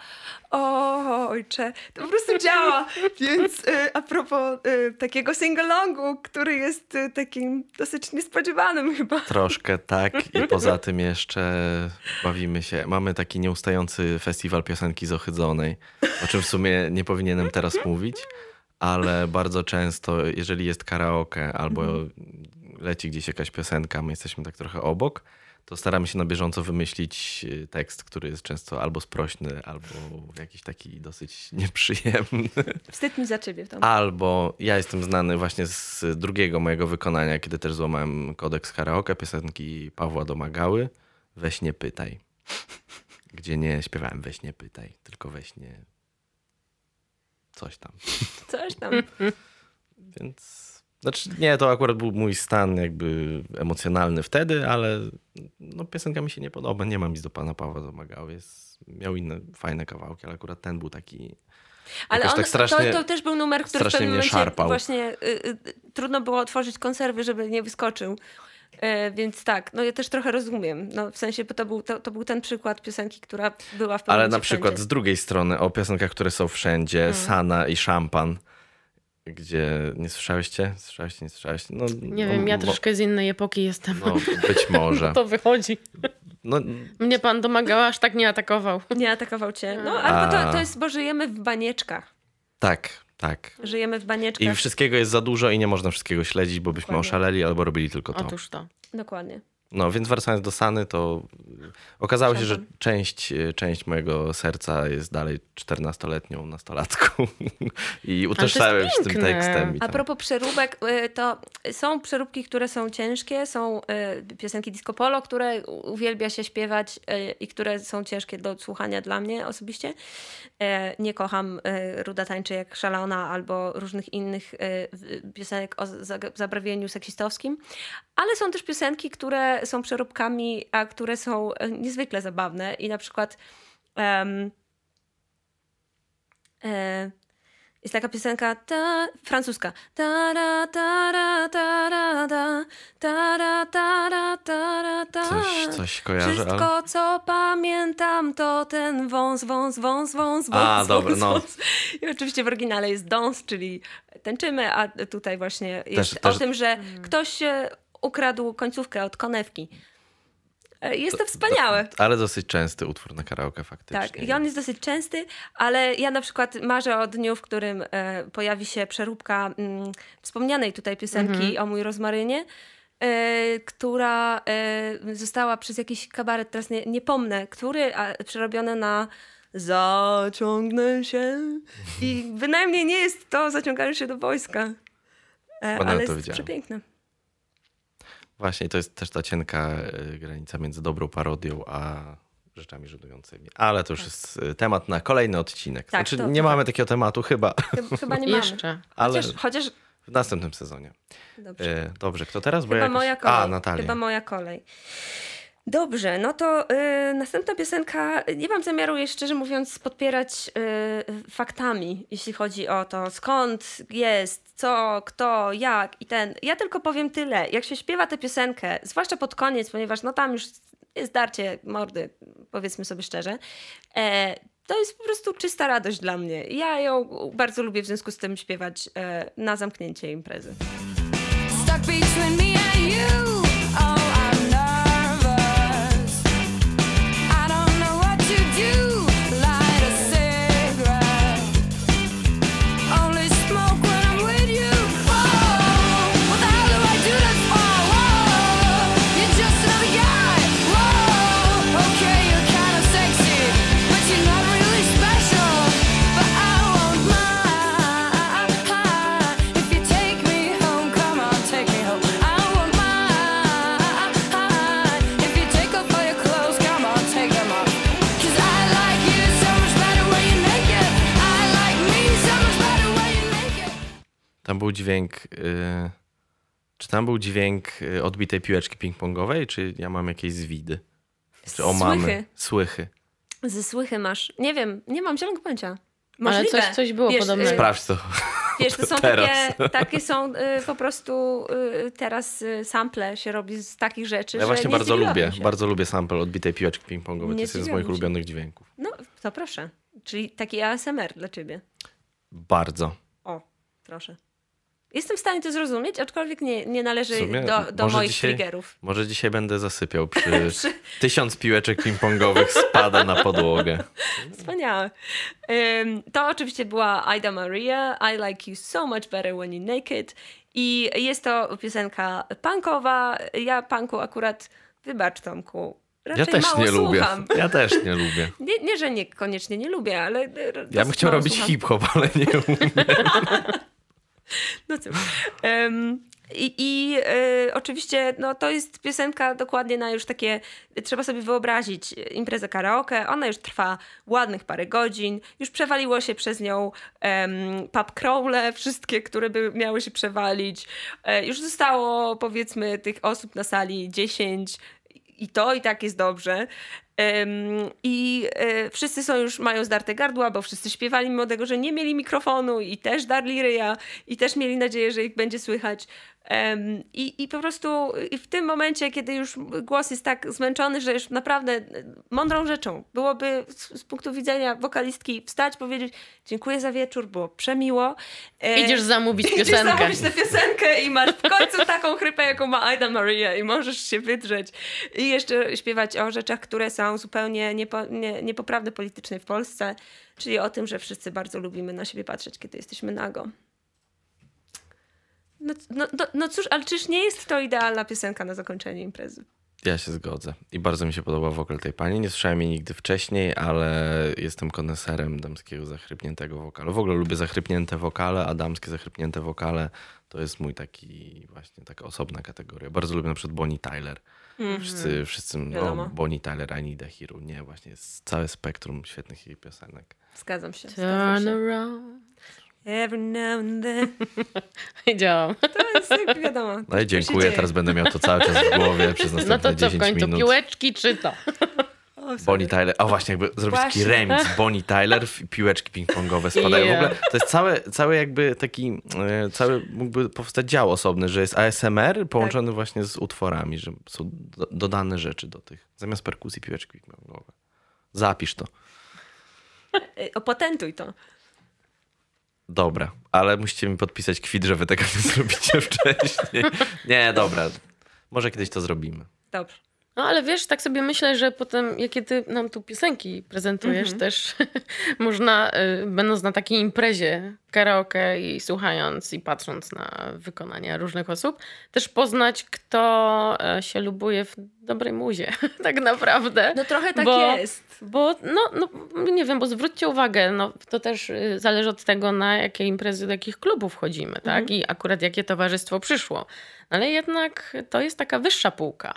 ojcze. To po prostu działa. Więc e, a propos e, takiego singalongu, który jest e, takim dosyć niespodziewanym chyba. Troszkę tak i poza tym jeszcze bawimy się. Mamy taki nieustający festiwal piosenki z Ochydzonej, o czym w sumie nie powinienem teraz mówić, ale bardzo często, jeżeli jest karaoke albo leci gdzieś jakaś piosenka, my jesteśmy tak trochę obok, to staramy się na bieżąco wymyślić y, tekst, który jest często albo sprośny, albo jakiś taki dosyć nieprzyjemny. Wstyd mi za ciebie. Tom. Albo ja jestem znany właśnie z drugiego mojego wykonania, kiedy też złamałem kodeks karaoke, piosenki Pawła Domagały. Weź nie pytaj. Gdzie nie śpiewałem weź nie pytaj, tylko weź nie coś tam. Coś tam. Więc znaczy nie, to akurat był mój stan jakby emocjonalny wtedy, ale no, piosenka mi się nie podoba. Nie mam nic do pana Pawła Domagały. Jest, miał inne fajne kawałki, ale akurat ten był taki Ale Jakoś on, tak strasznie- to, to też był numer, który w pewnym mnie momencie szarpał. właśnie y, y, trudno było otworzyć konserwy, żeby nie wyskoczył. E, więc tak, no ja też trochę rozumiem. No, w sensie, bo to był, to, to był ten przykład piosenki, która była w pewnym Ale na przykład wszędzie. z drugiej strony o piosenkach, które są wszędzie, Mm. Sana i Szampan, gdzie nie słyszałyście? Słyszałyście, nie słyszałyście? No, Nie no, wiem, ja troszkę z innej epoki jestem. No, być może. To wychodzi. No, Mnie pan domagała, aż tak nie atakował. Nie atakował cię. No, ale to, to jest, bo żyjemy w banieczkach. tak, tak. Żyjemy w banieczkach. I wszystkiego jest za dużo i nie można wszystkiego śledzić, bo byśmy Dokładnie. oszaleli albo robili tylko to. Otóż to. Dokładnie. No więc wracając do Sany, to okazało się, że część, y, część mojego serca jest dalej 14-letnią nastolatką i utożsamiam się z tym tekstem. A propos przeróbek, y, to są przeróbki, które są ciężkie, są y, piosenki disco polo, które uwielbia się śpiewać i które są ciężkie do słuchania dla mnie osobiście. E, Nie kocham Ruda tańczy jak szalona albo różnych innych piosenek o zabarwieniu seksistowskim, ale są też piosenki, które są przeróbkami, a które są y, niezwykle zabawne i na przykład em, e, jest taka piosenka ta, francuska. Ta, ra, ta, ra, ta, ra, ta, ta, ra, ta, ra, ta, ra, ta. Coś, coś kojarzę, Wszystko, ale... co pamiętam, to ten wąs, wąs, wąs, wąs, wąs. A, wąs, dobra, no. wąs. I oczywiście w oryginale jest dance, czyli tańczymy, a tutaj właśnie jest Też- o tym, że ktoś e, ukradł końcówkę od konewki. E, Jest to wspaniałe. Ale dosyć częsty utwór na karaoke faktycznie. Tak, i on jest dosyć częsty, ale ja na przykład marzę o dniu, w którym e, pojawi się przeróbka mm, wspomnianej tutaj piosenki o mój rozmarynie, e, która e, została przez jakiś kabaret, teraz nie, nie pomnę, który, a, przerobione na zaciągnę się i bynajmniej nie jest to zaciąganie się do wojska, e, ale to jest widziałem. przepiękne. Właśnie, to jest też ta cienka y, granica między dobrą parodią, a rzeczami żenującymi. Ale to już jest y, temat na kolejny odcinek. Tak, znaczy, to- nie to mamy takiego tematu chyba, Chyba- nie mamy. Jeszcze. ale Chociaż, chociaż w następnym sezonie. dobrze. Y, Dobrze, kto teraz? Bo Chyba ja jakoś... moja kolej. A, Natalia. Chyba moja kolej. Dobrze, no to y, następna piosenka. Nie mam zamiaru jej szczerze mówiąc podpierać y, faktami, jeśli chodzi o to, skąd jest, co, kto, jak i ten. Ja tylko powiem tyle. Jak się śpiewa tę piosenkę, zwłaszcza pod koniec, ponieważ no tam już jest darcie mordy, powiedzmy sobie szczerze. E, to jest po prostu czysta radość dla mnie. Ja ją bardzo lubię w związku z tym śpiewać e, na zamknięcie imprezy. Tam był dźwięk y, Czy tam był dźwięk y, odbitej piłeczki ping-pongowej, czy ja mam jakieś zwidy? Czy o mamy? Słychy. Słychy. Ze słychy masz. Nie wiem, nie mam zielonego pojęcia. Ale Możliwe. coś- coś było Wiesz, podobnego. y, Sprawdź to. Wiesz, to są Teraz. takie, takie są y, po prostu y, teraz y, sample się robi z takich rzeczy, Ja że właśnie nie bardzo lubię. Się. Bardzo lubię sample odbitej piłeczki ping-pongowej. To jest jeden z moich się. ulubionych dźwięków. No, to proszę. Czyli taki ASMR dla ciebie. Bardzo. O, proszę. Jestem w stanie to zrozumieć, aczkolwiek nie, nie należy sumie do, do moich dzisiaj- triggerów. Może dzisiaj będę zasypiał przy tysiąc piłeczek ping-pongowych spada na podłogę. Wspaniałe. Ym, to oczywiście była Aida Maria, I like you so much better when you're naked. I jest to piosenka punkowa. Ja punku akurat, wybacz Tomku, raczej Ja też mało nie lubię. słucham. Ja też nie lubię. Nie, nie, że niekoniecznie nie lubię, ale... Ja bym chciał robić hip-hop, ale nie umiem. No cóż. Em, I, i e, oczywiście no, to jest piosenka dokładnie na już takie, trzeba sobie wyobrazić, imprezę karaoke. Ona już trwa ładnych parę godzin. Już przewaliło się przez nią um, pub crawle, wszystkie, które by miały się przewalić. E, już zostało powiedzmy tych osób na sali 10 i to i tak jest dobrze. I e, wszyscy są już, mają zdarte gardła, bo wszyscy śpiewali mimo tego, że nie mieli mikrofonu i też darli ryja i też mieli nadzieję, że ich będzie słychać. I, I po prostu w tym momencie, kiedy już głos jest tak zmęczony, że już naprawdę e, mądrą rzeczą byłoby z, z punktu widzenia wokalistki wstać, powiedzieć dziękuję za wieczór, było przemiło. E, Idziesz zamówić Idziesz piosenkę. zamówić tę piosenkę i masz w końcu taką chrypę, jaką ma Aida Maria i możesz się wydrzeć. I jeszcze śpiewać o rzeczach, które są zupełnie niepo, nie, niepoprawne politycznie w Polsce, czyli o tym, że wszyscy bardzo lubimy na siebie patrzeć, kiedy jesteśmy nago. No, no, no, no cóż, ale czyż nie jest to idealna piosenka na zakończenie imprezy? Ja się zgodzę. I bardzo mi się podoba wokal tej pani. Nie słyszałem jej nigdy wcześniej, ale jestem koneserem damskiego zachrypniętego wokalu. W ogóle lubię zachrypnięte wokale, a damskie zachrypnięte wokale to jest mój taki właśnie taka osobna kategoria. Bardzo lubię na przykład Bonnie Tyler. Wszyscy, wszyscy no. Bonnie Tyler, I Need a Hero. Nie, właśnie jest całe spektrum świetnych jej piosenek. Zgadzam się. Zgadzam Turn się. around. Every now and then. Wiedziałam. To jest jak wiadomo. No i się dziękuję, teraz będę miał to cały czas w głowie przez No następne to co, w 10 końcu minut. piłeczki czy to? O. Bonnie Tyler. A właśnie, jakby zrobić taki remix Bonnie Tyler, w- piłeczki ping-pongowe spadają. W Yeah. ogóle to jest cały, cały jakby taki, e, cały mógłby powstać dział osobny, że jest ASMR połączony właśnie z utworami, że są do, dodane rzeczy do tych. Zamiast perkusji piłeczki ping-pongowe. Zapisz to. Y, Opatentuj to. Dobra, ale musicie mi podpisać kwit, że wy tego nie zrobicie wcześniej. Nie, dobra. Może kiedyś to zrobimy. Dobrze. No ale wiesz, tak sobie myślę, że potem, jakie ty nam tu piosenki prezentujesz, też można, y, będąc na takiej imprezie karaoke i słuchając i patrząc na wykonania różnych osób, też poznać, kto e, się lubuje w dobrej muzie, tak naprawdę. No trochę tak Bo- jest. Bo, no, no, nie wiem, bo zwróćcie uwagę, no, to też y, zależy od tego, na jakie imprezy, do jakich klubów chodzimy, tak? I akurat jakie towarzystwo przyszło. Ale jednak to jest taka wyższa półka.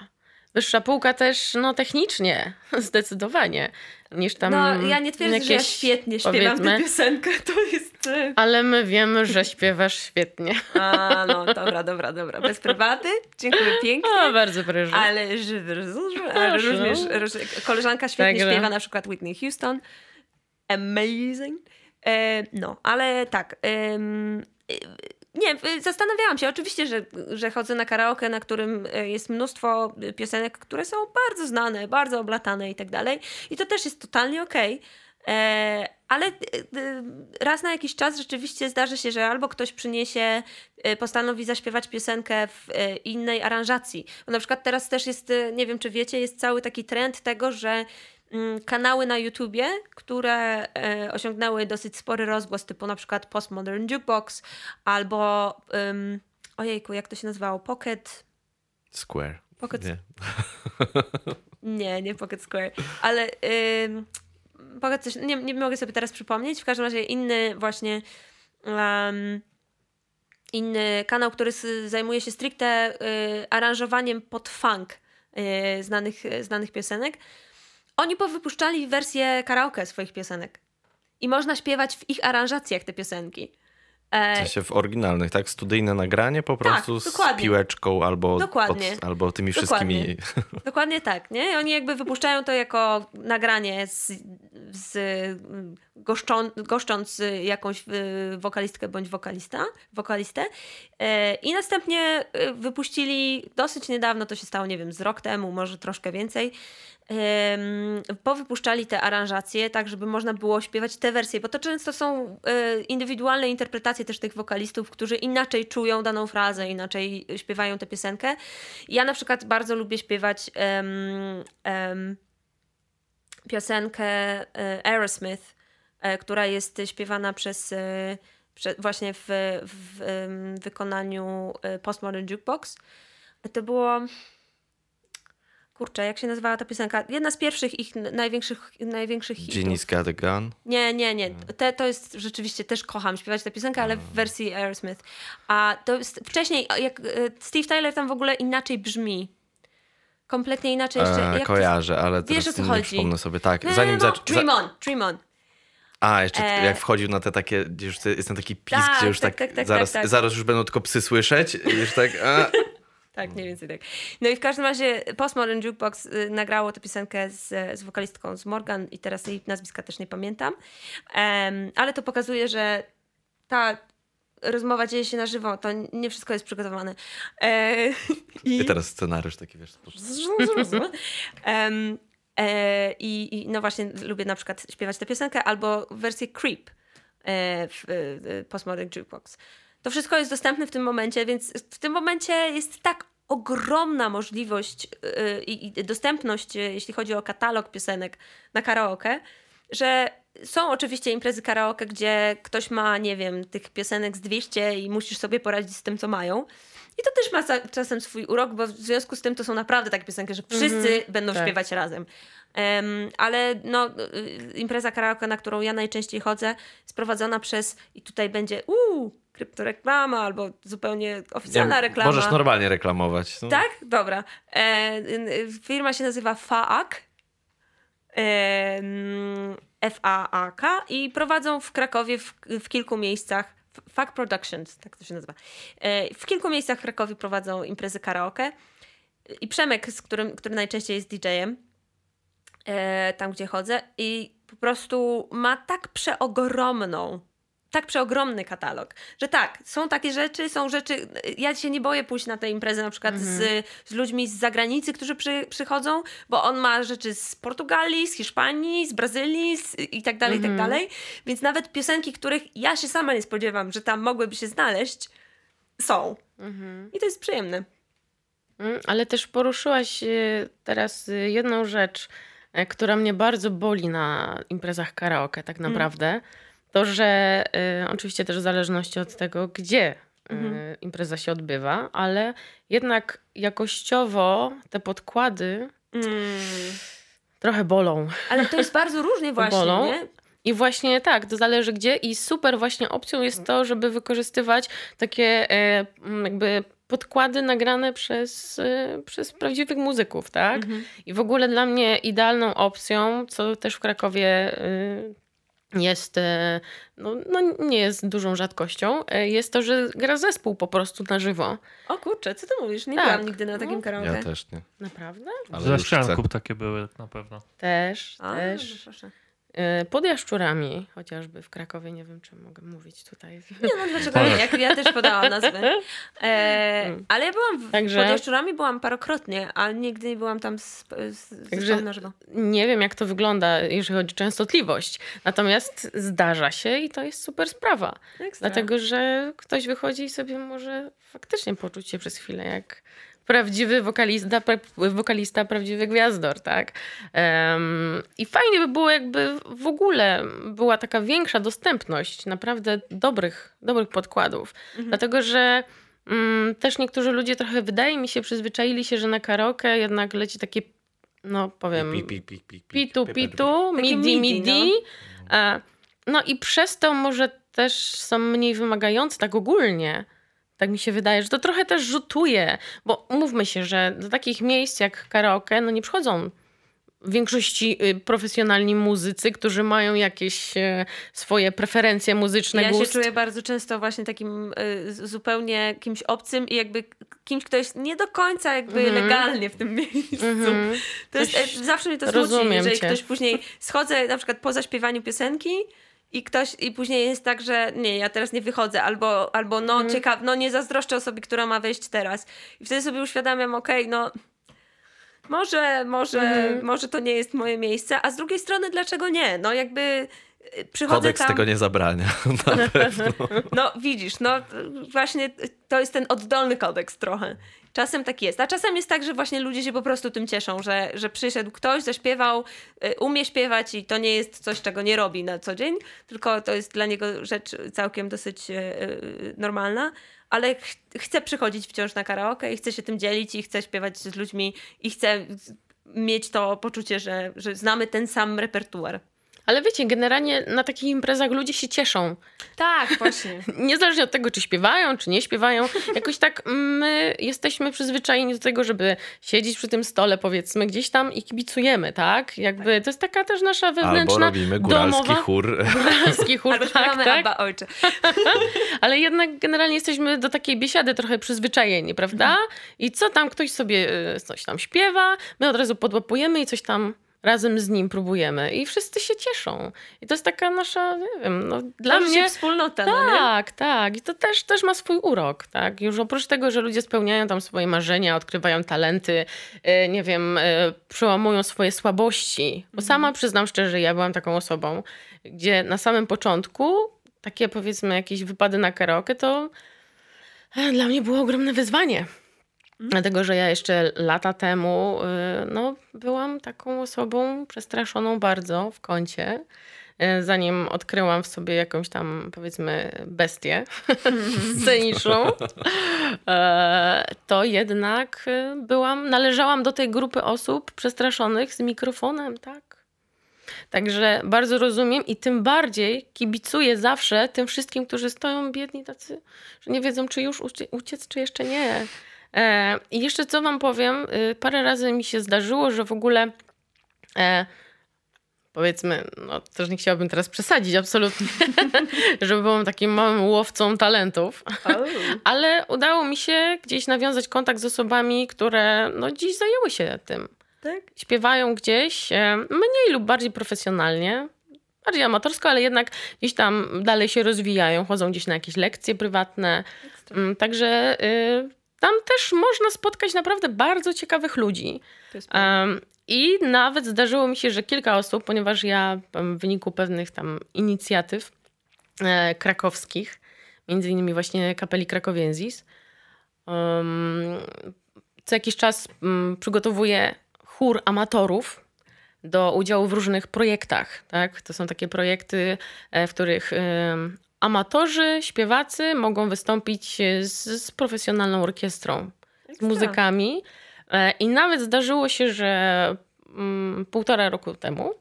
Wyższa półka też, no, technicznie, zdecydowanie, niż tam No, ja nie twierdzę, że ja jakieś, świetnie śpiewam tę piosenkę. To jest... y, Ale my wiemy, że śpiewasz świetnie. A, no, dobra, dobra, dobra. Bez prywaty. Dziękuję pięknie. O, bardzo proszę. Ale, róż, koleżanka świetnie Także. śpiewa, na przykład Whitney Houston. Amazing. E, no, ale tak. em, e, nie, e, zastanawiałam się. Oczywiście, że, że chodzę na karaoke, na którym e, jest mnóstwo piosenek, które są bardzo znane, bardzo oblatane i tak dalej. I to też jest totalnie okej. E, Ale e, e, raz na jakiś czas rzeczywiście zdarzy się, że albo ktoś przyniesie, e, postanowi zaśpiewać piosenkę w e, innej aranżacji. Bo na przykład teraz też jest, e, nie wiem czy wiecie, jest cały taki trend tego, że kanały na YouTubie, które e, osiągnęły dosyć spory rozgłos, typu na przykład Postmodern Jukebox albo um, ojejku, jak to się nazywało? Pocket Square. Pocket- Nie. Nie, nie Pocket Square, ale ym, Pocket coś, nie, nie mogę sobie teraz przypomnieć. W każdym razie inny właśnie um, inny kanał, który zajmuje się stricte y, aranżowaniem pod funk y, znanych, znanych piosenek. Oni powypuszczali wersję karaoke swoich piosenek. I można śpiewać w ich aranżacjach te piosenki. W E, sensie w oryginalnych, tak? Studyjne nagranie po prostu z dokładnie. piłeczką albo, Dokładnie. Albo tymi Dokładnie. wszystkimi... Dokładnie tak, nie? Oni jakby wypuszczają to jako nagranie z, z goszczą, goszcząc y, jakąś y, wokalistkę bądź wokalista, wokalistę. E, I następnie y, wypuścili dosyć niedawno, to się stało, nie wiem, z rok temu, może troszkę więcej, powypuszczali te aranżacje, tak żeby można było śpiewać te wersje, bo to często są e, indywidualne interpretacje też tych wokalistów, którzy inaczej czują daną frazę, inaczej śpiewają tę piosenkę. Ja na przykład bardzo lubię śpiewać em, em, piosenkę e, Aerosmith, która jest śpiewana przez e, właśnie w, w wykonaniu e, Postmodern Jukebox. To było kurczę, jak się nazywała ta piosenka? Jedna z pierwszych ich największych, największych hitów. Genie's got a gun. Nie, nie, nie. Te, to jest rzeczywiście, też kocham śpiewać tę piosenkę, ale w wersji Aerosmith. A to jest wcześniej, jak e, Steve Tyler tam w ogóle inaczej brzmi. Kompletnie inaczej jeszcze. E, jak to- kojarzę, ale Wiesz, teraz o co nie chodzi? przypomnę sobie. Tak, No, zanim no, no. zac- Dream on, dream on. A, jeszcze E, jak wchodził na te takie, gdzie już jest taki pisk, Tak, gdzie już tak, tak, tak, tak, zaraz, tak, tak. zaraz już będą tylko psy słyszeć i już tak... A, Tak, mniej więcej tak. No i w każdym razie Postmodern Jukebox y, nagrało tę piosenkę z, z wokalistką z Morgan i teraz jej nazwiska też nie pamiętam. Em, ale to pokazuje, że ta rozmowa dzieje się na żywo, to nie wszystko jest przygotowane. E, I teraz scenariusz taki, wiesz... po prostu. E, i, I no właśnie lubię na przykład śpiewać tę piosenkę albo wersję Creep e, w e, Postmodern Jukebox. To wszystko jest dostępne w tym momencie, więc w tym momencie jest tak ogromna możliwość i, dostępność, jeśli chodzi o katalog piosenek na karaoke, że są oczywiście imprezy karaoke, gdzie ktoś ma, nie wiem, tych piosenek z 200 i musisz sobie poradzić z tym, co mają. I to też ma za- czasem swój urok, bo w związku z tym to są naprawdę takie piosenki, że wszyscy będą tak. śpiewać razem. Em, ale no, y, impreza karaoke, na którą ja najczęściej chodzę, jest prowadzona przez, i tutaj będzie, uuu, kryptoreklama albo zupełnie oficjalna Nie, reklama. Możesz normalnie reklamować. No. Tak? Dobra. E, y, firma się nazywa FAAK. Em, F-A-A-K i prowadzą w Krakowie w, w kilku miejscach. F- FAK Productions, tak to się nazywa. E, w kilku miejscach w Krakowie prowadzą imprezy karaoke. I Przemek, z którym, który najczęściej jest DJ-em, e, tam gdzie chodzę, i po prostu ma tak przeogromną, tak przeogromny katalog, że tak, są takie rzeczy, są rzeczy, ja się nie boję pójść na tę imprezę na przykład z, z ludźmi z zagranicy, którzy przy, przychodzą, bo on ma rzeczy z Portugalii, z Hiszpanii, z Brazylii z, i tak dalej, i tak dalej, więc nawet piosenki, których ja się sama nie spodziewam, że tam mogłyby się znaleźć, są. I to jest przyjemne. Mm, Ale też poruszyłaś e, teraz e, jedną rzecz, która mnie bardzo boli na imprezach karaoke, tak naprawdę. To, że e, oczywiście też w zależności od tego, gdzie e, impreza się odbywa, ale jednak jakościowo te podkłady trochę bolą. Ale to jest bardzo różnie właśnie, Bolą. nie? I właśnie tak, to zależy gdzie i super właśnie opcją jest to, żeby wykorzystywać takie e, jakby podkłady nagrane przez, e, przez prawdziwych muzyków, tak? I w ogóle dla mnie idealną opcją, co też w Krakowie e, jest, e, no, no nie jest dużą rzadkością, e, jest to, że gra zespół po prostu na żywo. O kurczę, co ty mówisz? Nie Tak. byłam nigdy na takim No. karaoke. Ja też nie. Naprawdę? Ale chcę. ścianków takie były na pewno. Też, A, też. no proszę. E, Pod Jaszczurami, chociażby w Krakowie, nie wiem, czy mogę mówić tutaj. Nie no, dlaczego nie? Jak ja też podałam nazwę. E, ale ja byłam w, Także- pod Jaszczurami byłam parokrotnie, ale nigdy nie byłam tam z, z, Także- z na żywo. Nie wiem, jak to wygląda, jeżeli chodzi o częstotliwość. Natomiast zdarza się i to jest super sprawa. Ekstra. Dlatego, że ktoś wychodzi i sobie może faktycznie poczuć się przez chwilę jak prawdziwy wokalista, pra- wokalista prawdziwy gwiazdor, tak? Em, I fajnie by było, jakby w ogóle była taka większa dostępność naprawdę dobrych, dobrych podkładów. Dlatego, że mm, też niektórzy ludzie trochę, wydaje mi się, przyzwyczaili się, że na karaoke jednak leci takie, no powiem, Pi, pi, pi, pi, pi, pitu, pi, pi, pi. pitu, midi, midi, midi. E, No i przez to może też są mniej wymagające tak ogólnie. Tak mi się wydaje, że to trochę też rzutuje, bo umówmy się, że do takich miejsc jak karaoke, no nie przychodzą w większości y, profesjonalni muzycy, którzy mają jakieś e, swoje preferencje muzyczne, Ja gust. się czuję bardzo często właśnie takim y, zupełnie kimś obcym i jakby kimś, kto jest nie do końca jakby Mhm. legalnie w tym miejscu. To jest, Coś- e, zawsze mnie to smuci, jeżeli cię. ktoś później schodzę na przykład po zaśpiewaniu piosenki i ktoś i później jest tak, że nie, ja teraz nie wychodzę, albo, albo no Mhm. ciekaw, no nie zazdroszczę osobie, która ma wejść teraz. I wtedy sobie uświadamiam, okej, no może, może, Mhm. może to nie jest moje miejsce, a z drugiej strony dlaczego nie? No jakby y, przychodzę Kodeks tam... tego nie zabrania. Na pewno. No widzisz, no właśnie to jest ten oddolny kodeks trochę. Czasem tak jest. A czasem jest tak, że właśnie ludzie się po prostu tym cieszą, że, że przyszedł ktoś, zaśpiewał, y, umie śpiewać i to nie jest coś, czego nie robi na co dzień, tylko to jest dla niego rzecz całkiem dosyć y, y, normalna, ale ch chce przychodzić wciąż na karaoke i chce się tym dzielić i chce śpiewać z ludźmi i chce mieć to poczucie, że, że znamy ten sam repertuar. Ale wiecie, generalnie na takich imprezach ludzie się cieszą. Tak, właśnie. Niezależnie od tego, czy śpiewają, czy nie śpiewają, jakoś tak my jesteśmy przyzwyczajeni do tego, żeby siedzieć przy tym stole, powiedzmy, gdzieś tam i kibicujemy, tak? Jakby to jest taka też nasza Albo wewnętrzna, robimy góralski domowa, chór. góralski chór, Albo tak, tak? Abba Ojcze. Ale jednak generalnie jesteśmy do takiej biesiady trochę przyzwyczajeni, prawda? I co tam ktoś sobie y, coś tam śpiewa, my od razu podłapujemy i coś tam razem z nim próbujemy. I wszyscy się cieszą. I to jest taka nasza, nie wiem, no, dla mnie... wspólnota, no? Tak, tak. I to też, też ma swój urok, tak. Już oprócz tego, że ludzie spełniają tam swoje marzenia, odkrywają talenty, e, nie wiem, e, przełamują swoje słabości. Bo sama przyznam szczerze, ja byłam taką osobą, gdzie na samym początku takie powiedzmy jakieś wypady na karaoke to e, dla mnie było ogromne wyzwanie. Dlatego, że ja jeszcze lata temu y, no, byłam taką osobą przestraszoną bardzo w kącie. y, Zanim odkryłam w sobie jakąś tam, powiedzmy, bestię sceniczną, e, to jednak y, byłam, należałam do tej grupy osób przestraszonych z mikrofonem, tak. Także bardzo rozumiem i tym bardziej kibicuję zawsze tym wszystkim, którzy stoją biedni tacy, że nie wiedzą, czy już ucie- uciec, czy jeszcze nie. E, I jeszcze co wam powiem, y, parę razy mi się zdarzyło, że w ogóle e, powiedzmy, no też nie chciałabym teraz przesadzić absolutnie, że byłam takim małym łowcą talentów, ale udało mi się gdzieś nawiązać kontakt z osobami, które no dziś zajęły się tym tak? śpiewają gdzieś e, mniej lub bardziej profesjonalnie, bardziej amatorsko, ale jednak gdzieś tam dalej się rozwijają, chodzą gdzieś na jakieś lekcje prywatne. Mm, Także y, tam też można spotkać naprawdę bardzo ciekawych ludzi. Em, I nawet zdarzyło mi się, że kilka osób, ponieważ ja w wyniku pewnych tam inicjatyw e, krakowskich, między innymi właśnie kapeli Krakowienzis, em, co jakiś czas mm, przygotowuję chór amatorów do udziału w różnych projektach. Tak? To są takie projekty, e, w których amatorzy, śpiewacy mogą wystąpić e, z, z profesjonalną orkiestrą, z muzykami. E, I nawet zdarzyło się, że mm, półtora roku temu,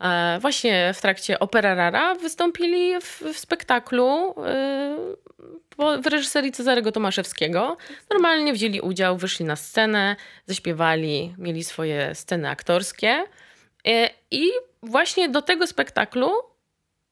e, właśnie w trakcie Opera Rara, wystąpili w, w spektaklu po, w reżyserii Cezarego Tomaszewskiego. Normalnie wzięli udział, wyszli na scenę, zaśpiewali, mieli swoje sceny aktorskie. E, I właśnie do tego spektaklu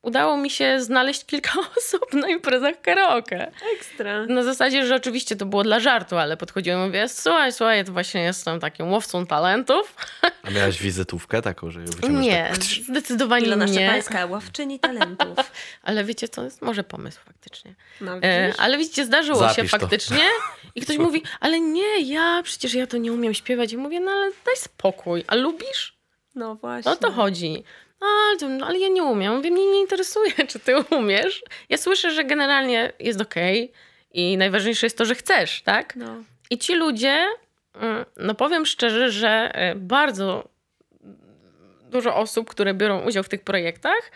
udało mi się znaleźć kilka osób na imprezach karaoke. Ekstra. Na zasadzie, że oczywiście to było dla żartu, ale podchodziłem i mówię, słuchaj, słuchaj, to właśnie jestem takim łowcą talentów. A miałaś wizytówkę taką, że ją wyciągasz Nie, tak... zdecydowanie Ilona nie. Szczepańska, łowczyni talentów. Ale wiecie, to jest może pomysł faktycznie. No, E, ale widzicie, zdarzyło Zapisz się to. faktycznie. I ktoś mówi, ale nie, ja przecież ja to nie umiem śpiewać. I mówię, no ale daj spokój. A lubisz? No właśnie. No o to chodzi. A, to- no, ale ja nie umiem. Mówię, mnie nie interesuje, czy ty umiesz. Ja słyszę, że generalnie jest okej i najważniejsze jest to, że chcesz, tak? No. I ci ludzie, mm, no powiem szczerze, że e, bardzo dużo osób, które biorą udział w tych projektach,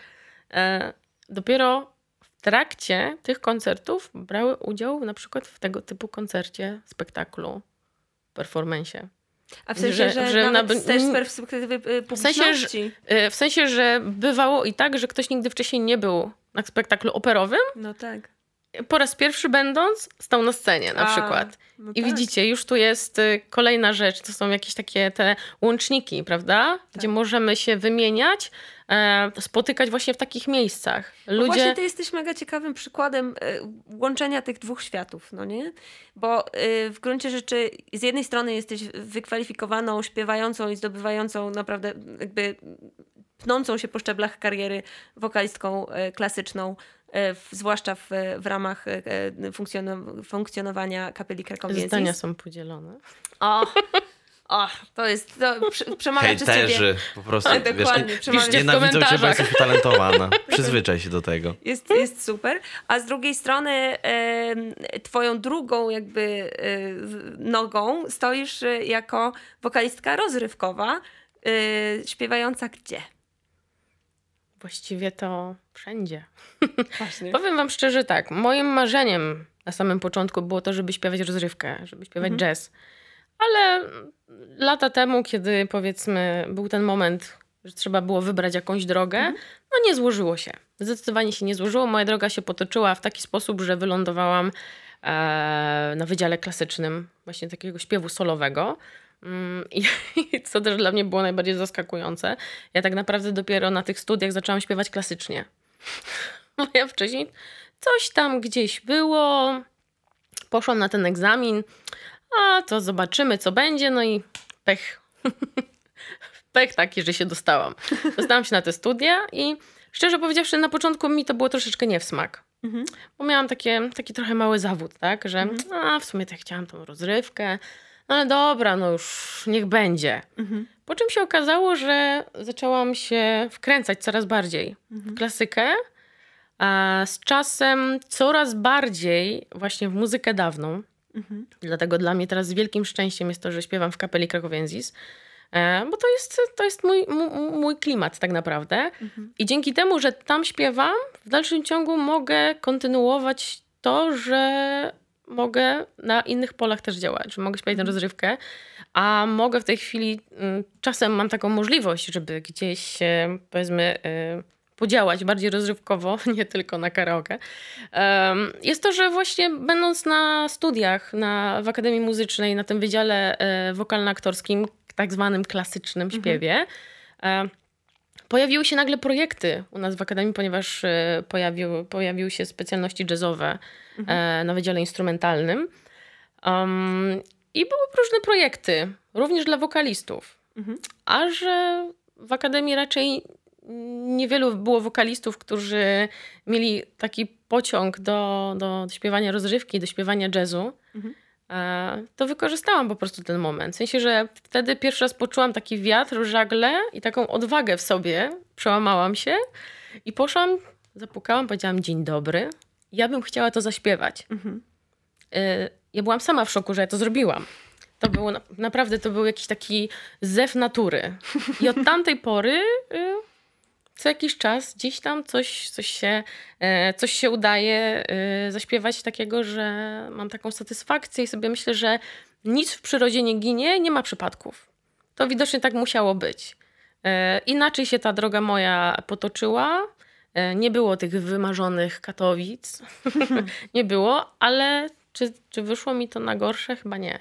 e, dopiero w trakcie tych koncertów brały udział na przykład w tego typu koncercie, spektaklu, performance'ie. A w sensie, Że- że, że nawet na- też z perspektywy y, W sensie, że- publiczności. E, W sensie, że bywało i tak, że ktoś nigdy wcześniej nie był na spektaklu operowym No tak. Po raz pierwszy będąc, stał na scenie na A, przykład. no I tak. widzicie, już tu jest y, kolejna rzecz, to są jakieś takie te łączniki, prawda? Gdzie Tak. możemy się wymieniać, e, spotykać właśnie w takich miejscach. No Ludzie... Właśnie ty jesteś mega ciekawym przykładem e, łączenia tych dwóch światów, no nie? Bo e, w gruncie rzeczy z jednej strony jesteś wykwalifikowaną, śpiewającą i zdobywającą naprawdę jakby pnącą się po szczeblach kariery wokalistką klasyczną, zwłaszcza w, w ramach e, e, funkcjono- funkcjonowania kapeli krakowieckiej. Zdania są podzielone. O, o, to jest, to prze- przemawia przez ciebie. Hejterzy, po prostu, wiesz, dokładnie, nie- przemawia- nienawidzą cię, bo jesteś utalentowana. Przyzwyczaj się do tego. Jest, jest super. A z drugiej strony em, twoją drugą jakby e, nogą stoisz e, jako wokalistka rozrywkowa, e, śpiewająca gdzie? Właściwie to wszędzie. Właśnie. Powiem wam szczerze tak, moim marzeniem na samym początku było to, żeby śpiewać rozrywkę, żeby śpiewać Mhm. jazz. Ale lata temu, kiedy powiedzmy był ten moment, że trzeba było wybrać jakąś drogę, Mhm. no nie złożyło się. Zdecydowanie się nie złożyło. Moja droga się potoczyła w taki sposób, że wylądowałam e, na wydziale klasycznym właśnie takiego śpiewu solowego. Mm, I, I co też dla mnie było najbardziej zaskakujące, ja tak naprawdę dopiero na tych studiach zaczęłam śpiewać klasycznie. Bo ja wcześniej coś tam gdzieś było, poszłam na ten egzamin, a to zobaczymy, co będzie, no i pech. pech taki, że się dostałam. Dostałam się na te studia i szczerze powiedziawszy, na początku mi to było troszeczkę nie w smak. Mhm. Bo miałam takie, taki trochę mały zawód, tak, że a, w sumie tak chciałam tą rozrywkę, ale dobra, no już niech będzie. Mhm. Po czym się okazało, że zaczęłam się wkręcać coraz bardziej w klasykę, a z czasem coraz bardziej właśnie w muzykę dawną. Mhm. Dlatego dla mnie teraz wielkim szczęściem jest to, że śpiewam w kapeli Krakowienzis, e, bo to jest, to jest mój, mój, mój klimat tak naprawdę. I dzięki temu, że tam śpiewam, w dalszym ciągu mogę kontynuować to, że mogę na innych polach też działać, że mogę śpiewać na rozrywkę, a mogę w tej chwili, mm, czasem mam taką możliwość, żeby gdzieś, powiedzmy, e, podziałać bardziej rozrywkowo, nie tylko na karaoke. Jest to, że właśnie będąc na studiach na, w Akademii Muzycznej, na tym wydziale e, wokalno-aktorskim, tak zwanym klasycznym śpiewie, e, pojawiły się nagle projekty u nas w Akademii, ponieważ e, pojawił, pojawiły się specjalności jazzowe e, na wydziale instrumentalnym. Um, I były różne projekty, również dla wokalistów. Mhm. A że w Akademii raczej niewielu było wokalistów, którzy mieli taki pociąg do, do śpiewania rozrywki, do śpiewania jazzu, Mhm. e, to wykorzystałam po prostu ten moment. W sensie, że wtedy pierwszy raz poczułam taki wiatr w żagle i taką odwagę w sobie. Przełamałam się i poszłam, zapukałam, powiedziałam dzień dobry. Ja bym chciała to zaśpiewać. Mhm. Y, ja byłam sama w szoku, że ja to zrobiłam. To było na- naprawdę to był jakiś taki zew natury. I od tamtej pory y, co jakiś czas gdzieś tam coś, coś, się, e, coś się udaje y, zaśpiewać takiego, że mam taką satysfakcję i sobie myślę, że nic w przyrodzie nie ginie, nie ma przypadków. To widocznie tak musiało być. E, Inaczej się ta droga moja potoczyła. E, Nie było tych wymarzonych Katowic. nie było, ale czy, czy wyszło mi to na gorsze? Chyba nie.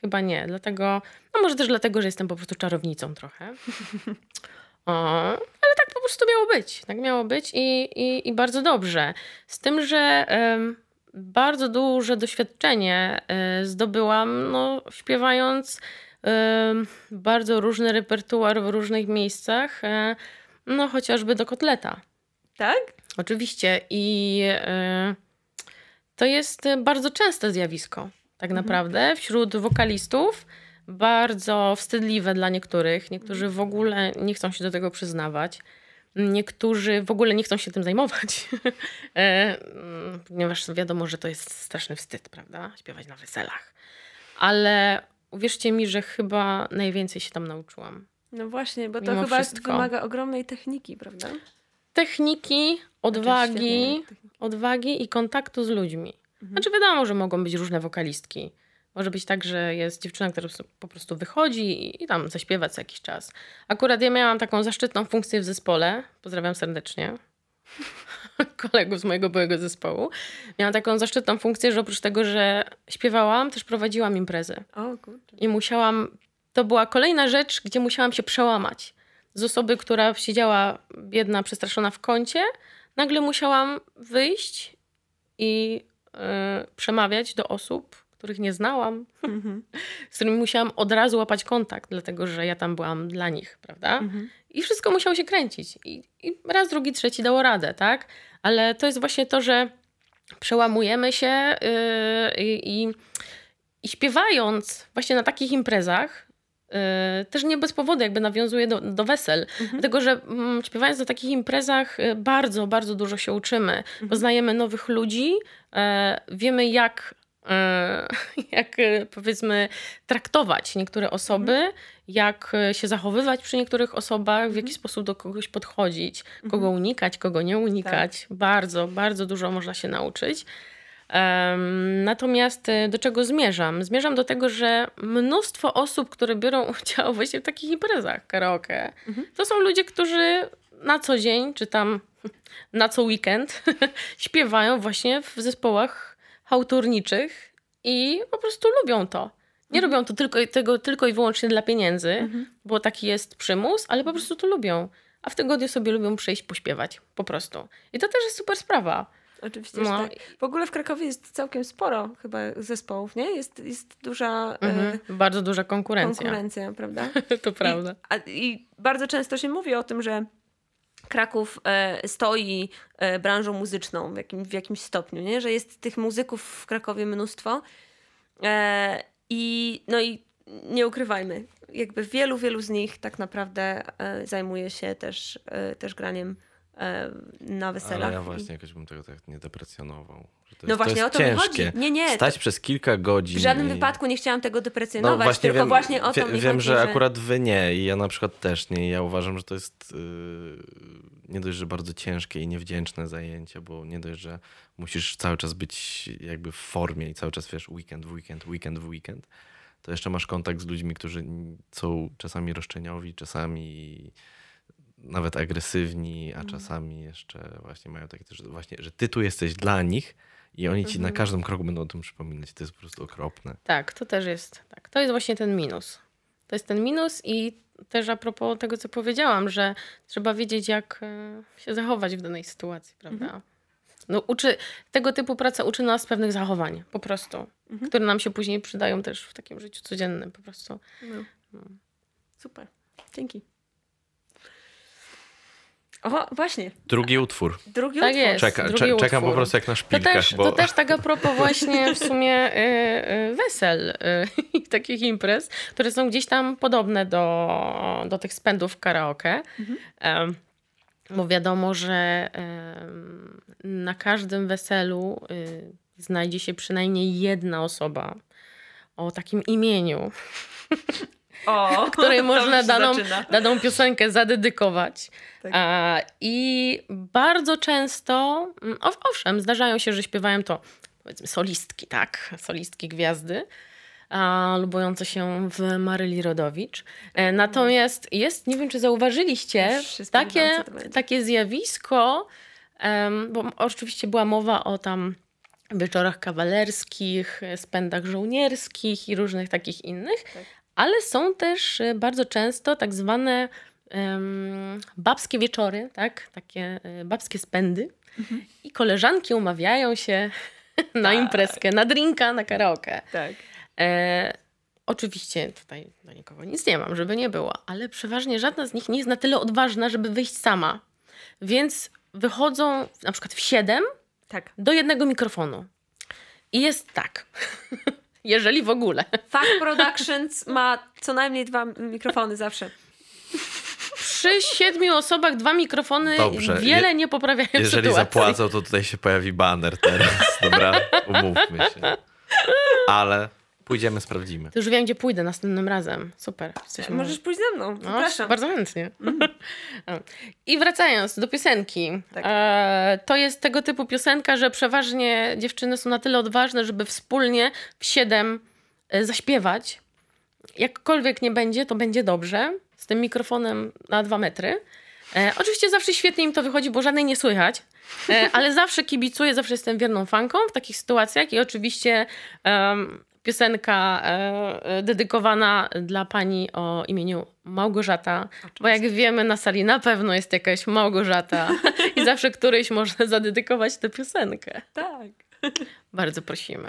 Chyba nie. Dlatego, no może też dlatego, że jestem po prostu czarownicą trochę. O, ale tak po prostu miało być. Tak miało być i, i, i bardzo dobrze. Z tym, że em, bardzo duże doświadczenie e, zdobyłam, no, śpiewając em, bardzo różny repertuar w różnych miejscach, e, no chociażby do kotleta. Tak? Oczywiście. I e, to jest bardzo częste zjawisko, tak naprawdę, wśród wokalistów. Bardzo wstydliwe dla niektórych. Niektórzy w ogóle nie chcą się do tego przyznawać. Niektórzy w ogóle nie chcą się tym zajmować, E, mm, ponieważ wiadomo, że to jest straszny wstyd, prawda? Śpiewać na weselach. Ale uwierzcie mi, że chyba najwięcej się tam nauczyłam. No właśnie, bo to Mimo chyba wszystko. wymaga ogromnej techniki, prawda? Techniki, odwagi, odwagi i kontaktu z ludźmi. Znaczy wiadomo, że mogą być różne wokalistki. Może być tak, że jest dziewczyna, która po prostu wychodzi i, i tam zaśpiewa co jakiś czas. Akurat ja miałam taką zaszczytną funkcję w zespole. Pozdrawiam serdecznie. kolegów z mojego byłego zespołu. Miałam taką zaszczytną funkcję, że oprócz tego, że śpiewałam, też prowadziłam imprezy. O kurczę. I musiałam, to była kolejna rzecz, gdzie musiałam się przełamać. Z osoby, która siedziała biedna, przestraszona w kącie, nagle musiałam wyjść i e, przemawiać do osób, których nie znałam, Mhm. z którymi musiałam od razu łapać kontakt, dlatego że ja tam byłam dla nich, prawda? Mhm. I wszystko musiało się kręcić. I, I raz, drugi, trzeci dało radę, tak? Ale to jest właśnie to, że przełamujemy się yy, i, i, śpiewając właśnie na takich imprezach, też nie bez powodu jakby nawiązuje do, do wesel. Dlatego, że mm, śpiewając na takich imprezach yy, bardzo, bardzo dużo się uczymy. Poznajemy nowych ludzi, e, wiemy jak, e, jak e, powiedzmy traktować niektóre osoby, jak e, się zachowywać przy niektórych osobach, w jaki sposób do kogoś podchodzić, kogo unikać, kogo nie unikać. Bardzo, bardzo dużo można się nauczyć. Natomiast e, do czego zmierzam? Zmierzam do tego, że mnóstwo osób, które biorą udział właśnie w takich imprezach karaoke, to są ludzie, którzy na co dzień, czy tam na co weekend śpiewają właśnie w zespołach hałturniczych i po prostu lubią to. Nie robią to tylko, tego tylko i wyłącznie dla pieniędzy, bo taki jest przymus, ale po prostu to lubią. A w tygodniu sobie lubią przyjść pośpiewać. Po prostu. I to też jest super sprawa. Oczywiście, No. tak. W ogóle w Krakowie jest całkiem sporo chyba zespołów, nie? Jest, jest duża e, Mhm. Bardzo duża konkurencja. konkurencja, prawda? to prawda. I, a, I bardzo często się mówi o tym, że Kraków e, stoi e, branżą muzyczną w, jakim, w jakimś stopniu, nie? że jest tych muzyków w Krakowie mnóstwo. I no i nie ukrywajmy, jakby wielu, wielu z nich tak naprawdę zajmuje się też, też graniem na weselach. Ale ja właśnie jakoś bym tego tak nie deprecjonował. Że to No właśnie to o to mi ciężkie. chodzi. Nie, nie, Stać przez kilka godzin. W żadnym i... wypadku nie chciałam tego No deprecjonować, właśnie tylko wiem, właśnie o to wie, mi wiem, chodzi, że akurat wy nie i ja na przykład też nie. Ja uważam, że to jest yy, nie dość, że bardzo ciężkie i niewdzięczne zajęcie, bo nie dość, że musisz cały czas być jakby w formie i cały czas wiesz weekend w weekend, weekend w weekend, to jeszcze masz kontakt z ludźmi, którzy są czasami roszczeniowi, czasami nawet agresywni, a czasami jeszcze właśnie mają takie też, właśnie, że ty tu jesteś dla nich i oni ci na każdym kroku będą o tym przypominać. To jest po prostu okropne. Tak, to też jest. Tak. To jest właśnie ten minus. To jest ten minus i też a propos tego, co powiedziałam, że trzeba wiedzieć, jak e, się zachować w danej sytuacji, prawda? No, uczy, tego typu praca uczy nas pewnych zachowań, po prostu, które nam się później przydają też w takim życiu codziennym, po prostu. No. Super. Dzięki. O, właśnie. Drugi utwór. Drugi Tak utwór. jest. Czeka, drugi cze, czekam po utwór. prostu jak na To szpilkach, też, bo to też tak a propos właśnie w sumie e, e, wesel e, i takich imprez, które są gdzieś tam podobne do, do tych spędów karaoke. Em, bo wiadomo, że na każdym weselu y, znajdzie się przynajmniej jedna osoba o takim imieniu, O, której można daną, zaczyna. daną piosenkę zadedykować. Tak. A, I bardzo często, mm, ow- owszem, zdarzają się, że śpiewają to powiedzmy solistki, tak? Solistki gwiazdy. A, lubujące się w Maryli Rodowicz. E, natomiast jest, nie wiem czy zauważyliście, takie, takie zjawisko, em, bo oczywiście była mowa o tam wieczorach kawalerskich, spędach żołnierskich i różnych takich innych, Tak. Ale są też e, bardzo często tak zwane em, babskie wieczory, tak? takie e, babskie spędy Mhm. i koleżanki umawiają się na Tak. imprezkę, na drinka, na karaoke. Tak. E, oczywiście tutaj do nikogo nic nie mam, żeby nie było, ale przeważnie żadna z nich nie jest na tyle odważna, żeby wyjść sama. Więc wychodzą na przykład w siedem Tak. do jednego mikrofonu. I jest tak. Jeżeli w ogóle. Fact Productions ma co najmniej dwa mikrofony zawsze. Przy siedmiu osobach dwa mikrofony Dobrze, wiele je- nie poprawiają jeżeli sytuacji. zapłacą, to tutaj się pojawi banner teraz. Dobra, umówmy się. Ale pójdziemy, sprawdzimy. To już wiem, gdzie pójdę następnym razem. Super. Jesteśmy- Możesz pójść ze mną. No, Zapraszam. bardzo chętnie. I wracając do piosenki. Tak. E, to jest tego typu piosenka, że przeważnie dziewczyny są na tyle odważne, żeby wspólnie w siedem e, zaśpiewać. Jakkolwiek nie będzie, to będzie dobrze. Z tym mikrofonem na dwa metry. E, oczywiście zawsze świetnie im to wychodzi, bo żadnej nie słychać, e, ale zawsze kibicuję, zawsze jestem wierną fanką w takich sytuacjach i oczywiście em, piosenka e, e, dedykowana dla pani o imieniu Małgorzata, bo jak wiemy na sali na pewno jest jakaś Małgorzata i zawsze którejś można zadedykować tę piosenkę. Tak. Bardzo prosimy.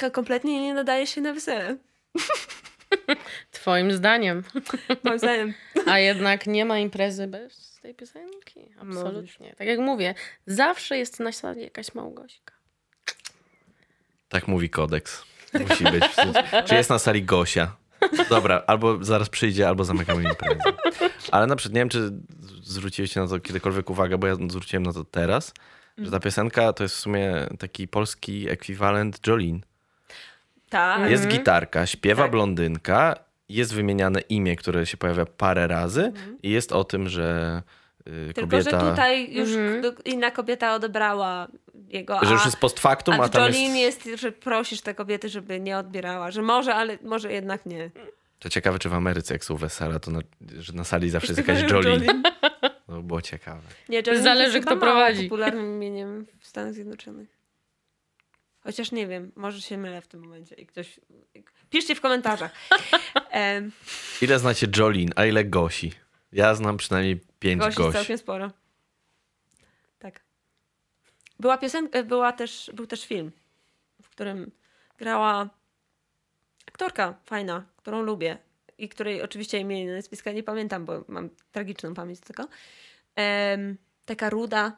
Piosenka kompletnie nie nadaje się na wesele. Twoim zdaniem. Moim zdaniem. A jednak nie ma imprezy bez tej piosenki. Absolutnie. Tak jak mówię, zawsze jest na sali jakaś Małgośka. Tak mówi kodeks. Musi być. Czy jest na sali Gosia? Dobra, albo zaraz przyjdzie, albo zamykamy imprezę. Ale na przykład nie wiem, czy zwróciłeś na to kiedykolwiek uwagę, bo ja zwróciłem na to teraz, że ta piosenka to jest w sumie taki polski ekwiwalent Jolene. Tak. Jest gitarka, śpiewa Tak. blondynka, jest wymieniane imię, które się pojawia parę razy i jest o tym, że y, Tylko, kobieta... że tutaj już Mhm. inna kobieta odebrała jego. Że już a- jest post factum, A a tam Jolene jest... jest... że prosisz tę kobietę, żeby nie odbierała. Że może, ale może jednak nie. To ciekawe, czy w Ameryce, jak są wesela, to na, że na sali zawsze jest jakaś Jolene. To było ciekawe. Nie, Jolene Zależy, jest kto prowadzi. popularnym imieniem w Stanach Zjednoczonych. Chociaż nie wiem, może się mylę w tym momencie i ktoś... Piszcie w komentarzach. Em, Ile znacie Jolene, a ile Gosi? Ja znam przynajmniej pięć Gości Gosi. całkiem sporo. Tak. Była piosenka, była też, był też film, w którym grała aktorka fajna, którą lubię i której oczywiście imienia i nazwiska nie pamiętam, bo mam tragiczną pamięć tego. Em, taka ruda.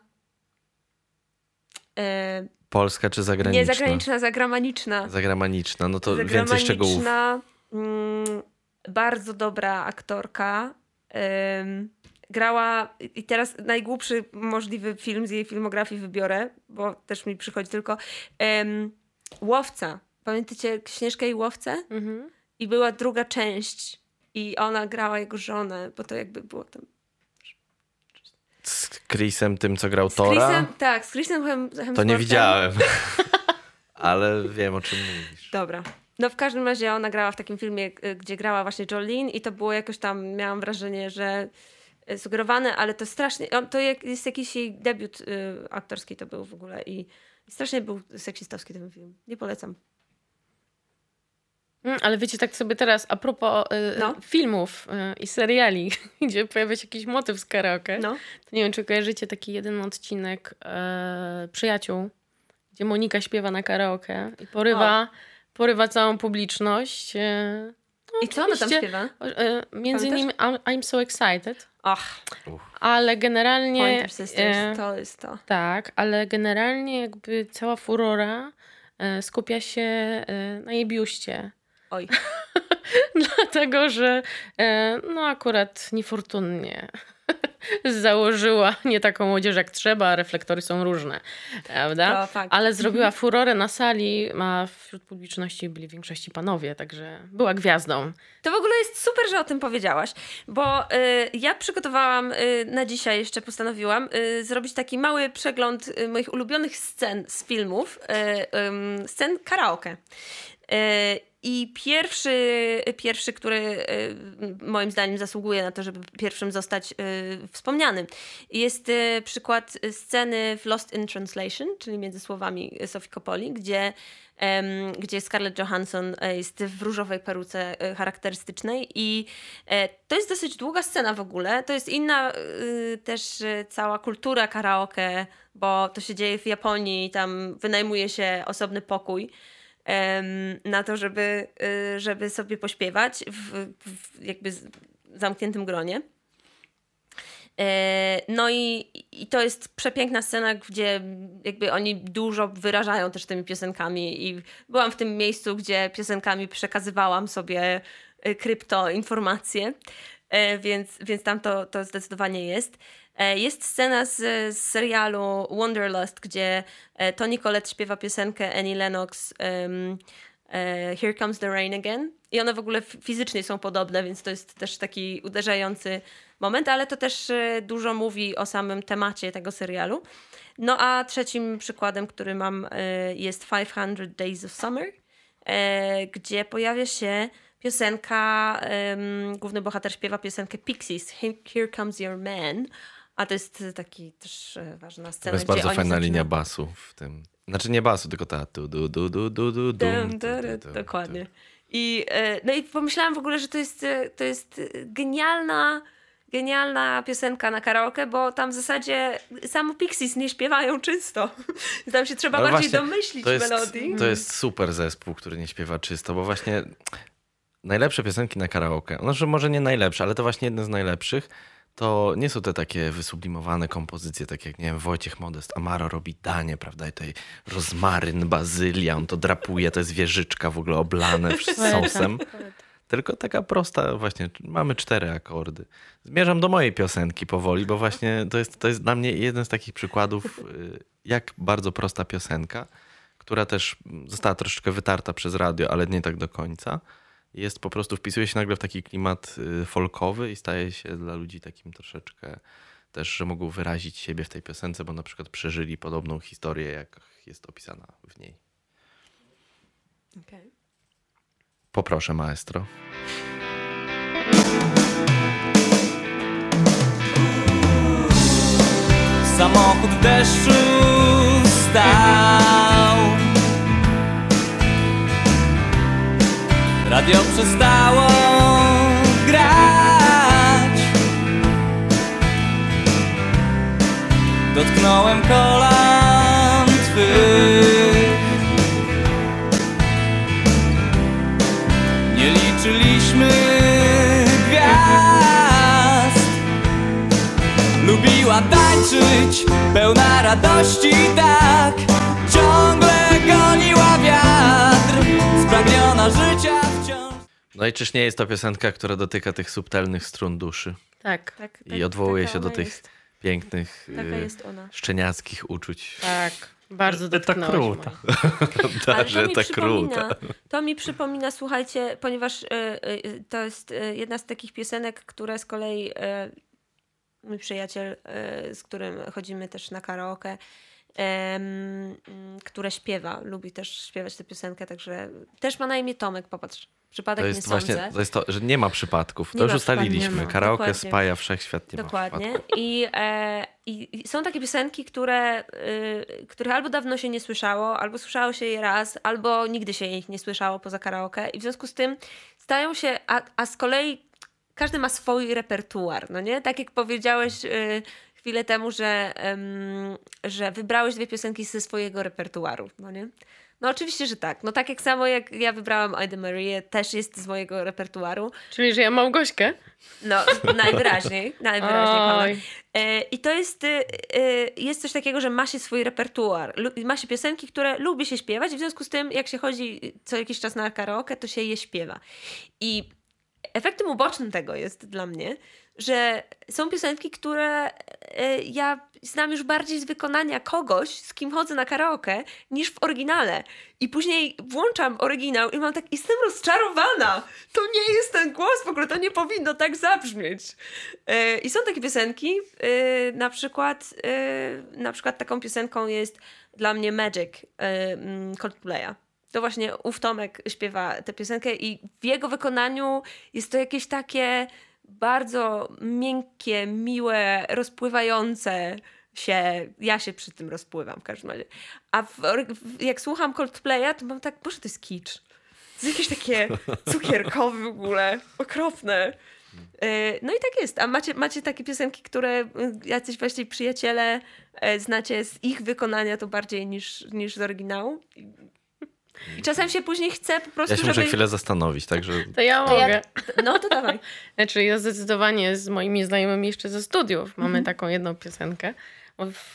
Em, Polska czy zagraniczna? nie zagraniczna, zagramaniczna. Zagramaniczna, no to więcej szczegółów. Zagraniczna, mm, bardzo dobra aktorka. Ym, grała, i teraz najgłupszy możliwy film z jej filmografii wybiorę, bo też mi przychodzi tylko. Ym, Łowca. Pamiętacie Śnieżkę i Łowcę? Mhm. I była druga część i ona grała jego żonę, bo to jakby było tam... Z Chrisem, tym co grał Z Tora, Chrisem, tak, z Chrisem Hem, to nie Hemsworthem. widziałem. Ale wiem, o czym mówisz. Dobra. No w każdym razie ona grała w takim filmie, y, gdzie grała właśnie Jolene i to było jakoś tam, miałam wrażenie, że y, sugerowane, ale to strasznie, to jest jakiś jej debiut y, aktorski to był w ogóle i strasznie był seksistowski ten film. Nie polecam. Mm, Ale wiecie, tak sobie teraz, a propos y, No. filmów y, i seriali, gdzie pojawia się jakiś motyw z karaoke, No. to nie wiem, czy kojarzycie taki jeden odcinek e, Przyjaciół, gdzie Monika śpiewa na karaoke i porywa, porywa całą publiczność. E, I co ona tam śpiewa? e, między innymi I'm, I'm so excited, Ach, ale generalnie... Pointer Sisters, e, to jest to. tak, ale generalnie jakby cała furora skupia się na jej biuście. Oj. Dlatego, że e, no akurat niefortunnie założyła nie taką odzież jak trzeba, a reflektory są różne, prawda? Ale zrobiła furorę na sali, a wśród publiczności byli w większości panowie, także była gwiazdą. To w ogóle jest super, że o tym powiedziałaś, bo y, ja przygotowałam y, na dzisiaj, jeszcze postanowiłam, y, zrobić taki mały przegląd moich ulubionych scen z filmów, scen karaoke. I pierwszy, pierwszy, który y, moim zdaniem zasługuje na to, żeby pierwszym zostać y, wspomnianym, jest y, przykład sceny w Lost in Translation, czyli między słowami Sofii Coppoli, gdzie gdzie Scarlett Johansson e, jest w różowej peruce e, charakterystycznej i e, to jest dosyć długa scena w ogóle. To jest inna też cała kultura karaoke, bo to się dzieje w Japonii tam wynajmuje się osobny pokój na to, żeby, y, żeby sobie pośpiewać w, w jakby zamkniętym gronie. E, No i, i to jest przepiękna scena, gdzie jakby oni dużo wyrażają też tymi piosenkami i byłam w tym miejscu, gdzie piosenkami przekazywałam sobie e, kryptoinformacje, E, więc, więc tam to, to zdecydowanie jest. E, Jest scena z, z serialu Wonderlust, gdzie e, Toni Collette śpiewa piosenkę Annie Lennox e, Here Comes the Rain Again. I one w ogóle fizycznie są podobne, więc to jest też taki uderzający moment, ale to też dużo mówi o samym temacie tego serialu. No a trzecim przykładem, który mam, jest 500 Days of Summer, gdzie pojawia się piosenka, główny bohater śpiewa piosenkę Pixies, Here Comes Your Man, a to jest taki też e, ważna To scena, jest gdzie bardzo fajna zaczynają- linia basu w tym. Znaczy nie basu, tylko ta du du du du du du, Dokładnie. I, e, no i pomyślałam w ogóle, że to jest, to jest genialna, genialna piosenka na karaoke, bo tam w zasadzie samo Pixies nie śpiewają czysto. Tam się trzeba Ale bardziej domyślić to jest, melodii. To jest super zespół, który nie śpiewa czysto, bo właśnie najlepsze piosenki na karaoke, znaczy może nie najlepsze, ale to właśnie jedne z najlepszych, to nie są te takie wysublimowane kompozycje, tak jak, nie wiem, Wojciech Modest, Amaro robi danie, prawda, i tutaj rozmaryn, bazylia, on to drapuje, to jest wieżyczka w ogóle oblane sosem. Tylko taka prosta, właśnie, mamy cztery akordy. Zmierzam do mojej piosenki powoli, bo właśnie to jest, to jest dla mnie jeden z takich przykładów, y, jak bardzo prosta piosenka, która też została troszeczkę wytarta przez radio, ale nie tak do końca. Jest po prostu, wpisuje się nagle w taki klimat y, folkowy i staje się dla ludzi takim troszeczkę też, że mogą wyrazić siebie w tej piosence, bo na przykład przeżyli podobną historię, jak jest opisana w niej. Okej. Poproszę, maestro. Samochód w deszczu stał Radio przestało grać. Dotknąłem kolan twych. Nie liczyliśmy gwiazd. Lubiła tańczyć, pełna radości tak No i czyż nie jest to piosenka, która dotyka tych subtelnych strun duszy Tak, Tak, i tak, odwołuje taka się do tych Jest. pięknych, y, szczeniackich uczuć. tak. Bardzo dotknąłeś kruta. moich. Ale że to mi, przypomina, króta. to mi przypomina, słuchajcie, ponieważ y, y, to jest y, jedna z takich piosenek, które z kolei y, mój przyjaciel, y, z którym chodzimy też na karaoke, które śpiewa, lubi też śpiewać tę piosenkę, także też ma na imię Tomek, popatrz. Przypadek To nie jest sądzę. właśnie, to jest to, że nie ma przypadków. To Nie już ma ustaliliśmy. nie. Karaoke Dokładnie. spaja wszechświat, nie Dokładnie. ma. I, e, i, są takie piosenki, które, y, których albo dawno się nie słyszało, albo słyszało się je raz, albo nigdy się ich nie słyszało poza karaoke. I w związku z tym stają się, a, a z kolei każdy ma swój repertuar, no nie? Tak jak powiedziałeś y, chwilę temu, że, że wybrałeś dwie piosenki ze swojego repertuaru, no nie? No oczywiście, że tak. No tak jak samo jak ja wybrałam Ida Marie, też jest z mojego repertuaru. Czyli, że ja mam Gośkę? No, najwyraźniej, najwyraźniej. E, I to jest, y, y, jest coś takiego, że ma się swój repertuar. Ma się piosenki, które lubi się śpiewać, w związku z tym, jak się chodzi co jakiś czas na karaoke, to się je śpiewa. I efektem ubocznym tego jest dla mnie, że są piosenki, które e, ja znam już bardziej z wykonania kogoś, z kim chodzę na karaoke, niż w oryginale. I później włączam oryginał i mam tak, jestem rozczarowana. To nie jest ten głos, w ogóle to nie powinno tak zabrzmieć. E, I są takie piosenki, e, na przykład, na przykład taką piosenką jest dla mnie Magic mm, Coldplaya. To właśnie ów Tomek śpiewa tę piosenkę i w jego wykonaniu jest to jakieś takie bardzo miękkie, miłe, rozpływające się. Ja się przy tym rozpływam w każdym razie. A w, w, jak słucham Coldplaya, to mam tak, boże, to jest kicz. To jest jakieś takie cukierkowe w ogóle, okropne. E, No i tak jest. A macie, macie takie piosenki, które y, jacyś właśnie przyjaciele e, znacie z ich wykonania to bardziej niż, niż z oryginału? I czasem się później chce po prostu, Ja się muszę żeby... chwilę zastanowić, także To ja To ja- mogę. No to dawaj. Znaczy ja zdecydowanie z moimi znajomymi jeszcze ze studiów mamy Mhm. taką jedną piosenkę.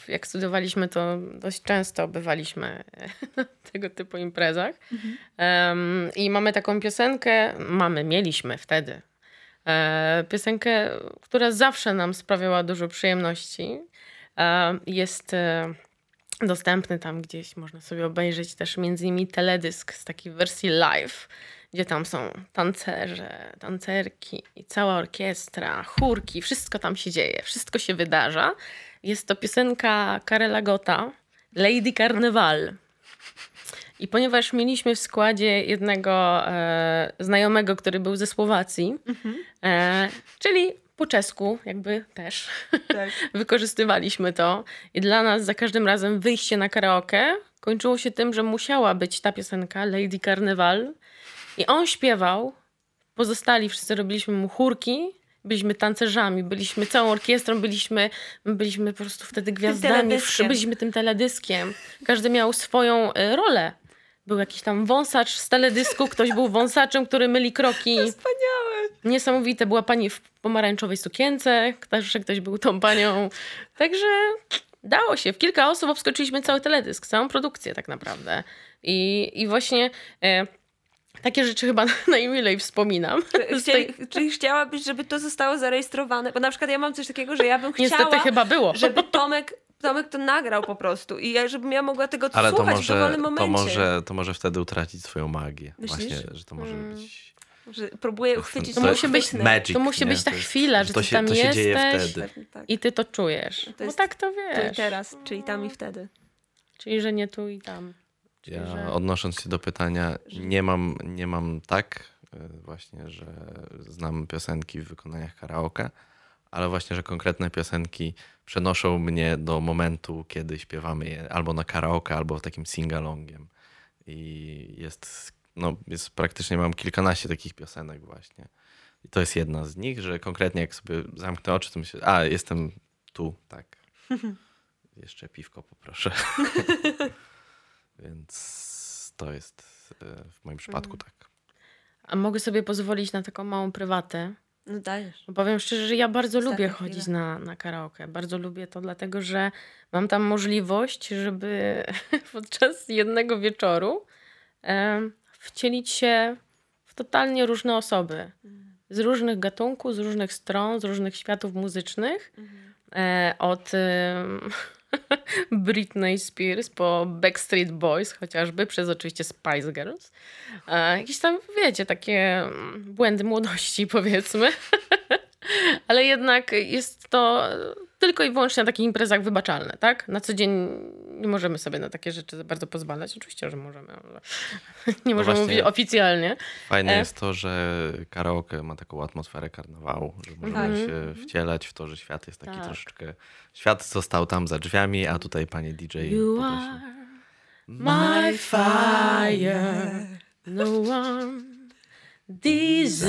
Jak studiowaliśmy, to dość często bywaliśmy na tego typu imprezach. Mhm. Em, I mamy taką piosenkę, mamy, mieliśmy wtedy. E, piosenkę, która zawsze nam sprawiała dużo przyjemności. E, jest e, dostępny tam gdzieś, można sobie obejrzeć też między innymi teledysk z takiej wersji live, gdzie tam są tancerze, tancerki, i cała orkiestra, chórki, wszystko tam się dzieje, wszystko się wydarza. Jest to piosenka Karela Gota, Lady Carnival. I ponieważ mieliśmy w składzie jednego e, znajomego, który był ze Słowacji, e, czyli po czesku jakby też, Tak. wykorzystywaliśmy to. I dla nas za każdym razem wyjście na karaoke kończyło się tym, że musiała być ta piosenka Lady Carnival. I on śpiewał, pozostali wszyscy robiliśmy mu chórki, byliśmy tancerzami, byliśmy całą orkiestrą, byliśmy, byliśmy po prostu wtedy gwiazdami, teledyskiem. byliśmy tym teledyskiem. Każdy miał swoją y, rolę. Był jakiś tam wąsacz z teledysku, ktoś był wąsaczem, który myli kroki. Wspaniałe. Niesamowite. Była pani w pomarańczowej sukience, też ktoś był tą panią. Także dało się. W kilka osób obskoczyliśmy cały teledysk, całą produkcję tak naprawdę. I, i właśnie e, takie rzeczy chyba najmilej wspominam. Chcieli, czyli chciałabyś, żeby to zostało zarejestrowane? Bo na przykład ja mam coś takiego, że ja bym chciała, niestety chyba było. żeby Tomek, Tomek to nagrał po prostu i ja, żebym ja mogła tego ale to słuchać w może, dowolnym momencie. to, może, to może wtedy utracić swoją magię. Myślisz? Właśnie, że to może Mm. być... Że próbuję uchwycić To to musi być magic, to musi nie? być ta To jest- chwila, że to ty się, tam to się dzieje jesteś wtedy. Tak. i ty to czujesz. To Bo jest tak to Tu i wiesz. teraz, czyli tam i wtedy. Czyli, że nie tu i tam. Czyli, Ja że- odnosząc się do pytania, nie mam, nie mam tak y, właśnie, że znam piosenki w wykonaniach karaoke, ale właśnie, że konkretne piosenki przenoszą mnie do momentu, kiedy śpiewamy je albo na karaoke, albo takim singalongiem. I jest, no, jest praktycznie mam kilkanaście takich piosenek właśnie. I to jest jedna z nich, że konkretnie jak sobie zamknę oczy, to myślę, a jestem tu, tak. Jeszcze piwko poproszę. Więc to jest e, w moim przypadku tak. A mogę sobie pozwolić na taką małą prywatę. No dajesz. Bo Powiem szczerze, że ja bardzo Ostatnia lubię chodzić na, na karaoke. Bardzo lubię to, dlatego że mam tam możliwość, żeby podczas jednego wieczoru wcielić się w totalnie różne osoby. Z różnych gatunków, z różnych stron, z różnych światów muzycznych. E, od Britney Spears po Backstreet Boys chociażby, przez oczywiście Spice Girls. E, jakieś tam, wiecie, takie błędy młodości powiedzmy. Ale jednak jest to tylko i wyłącznie na takich imprezach wybaczalne, tak? Na co dzień nie możemy sobie na takie rzeczy za bardzo pozwalać. Oczywiście, że możemy, ale nie możemy właśnie- mówić oficjalnie. Fajne E. jest to, że karaoke ma taką atmosferę karnawału, że możemy się wcielać w to, że świat jest taki Tak. troszeczkę... Świat został tam za drzwiami, a tutaj pani DJ You are my fire, no one desire.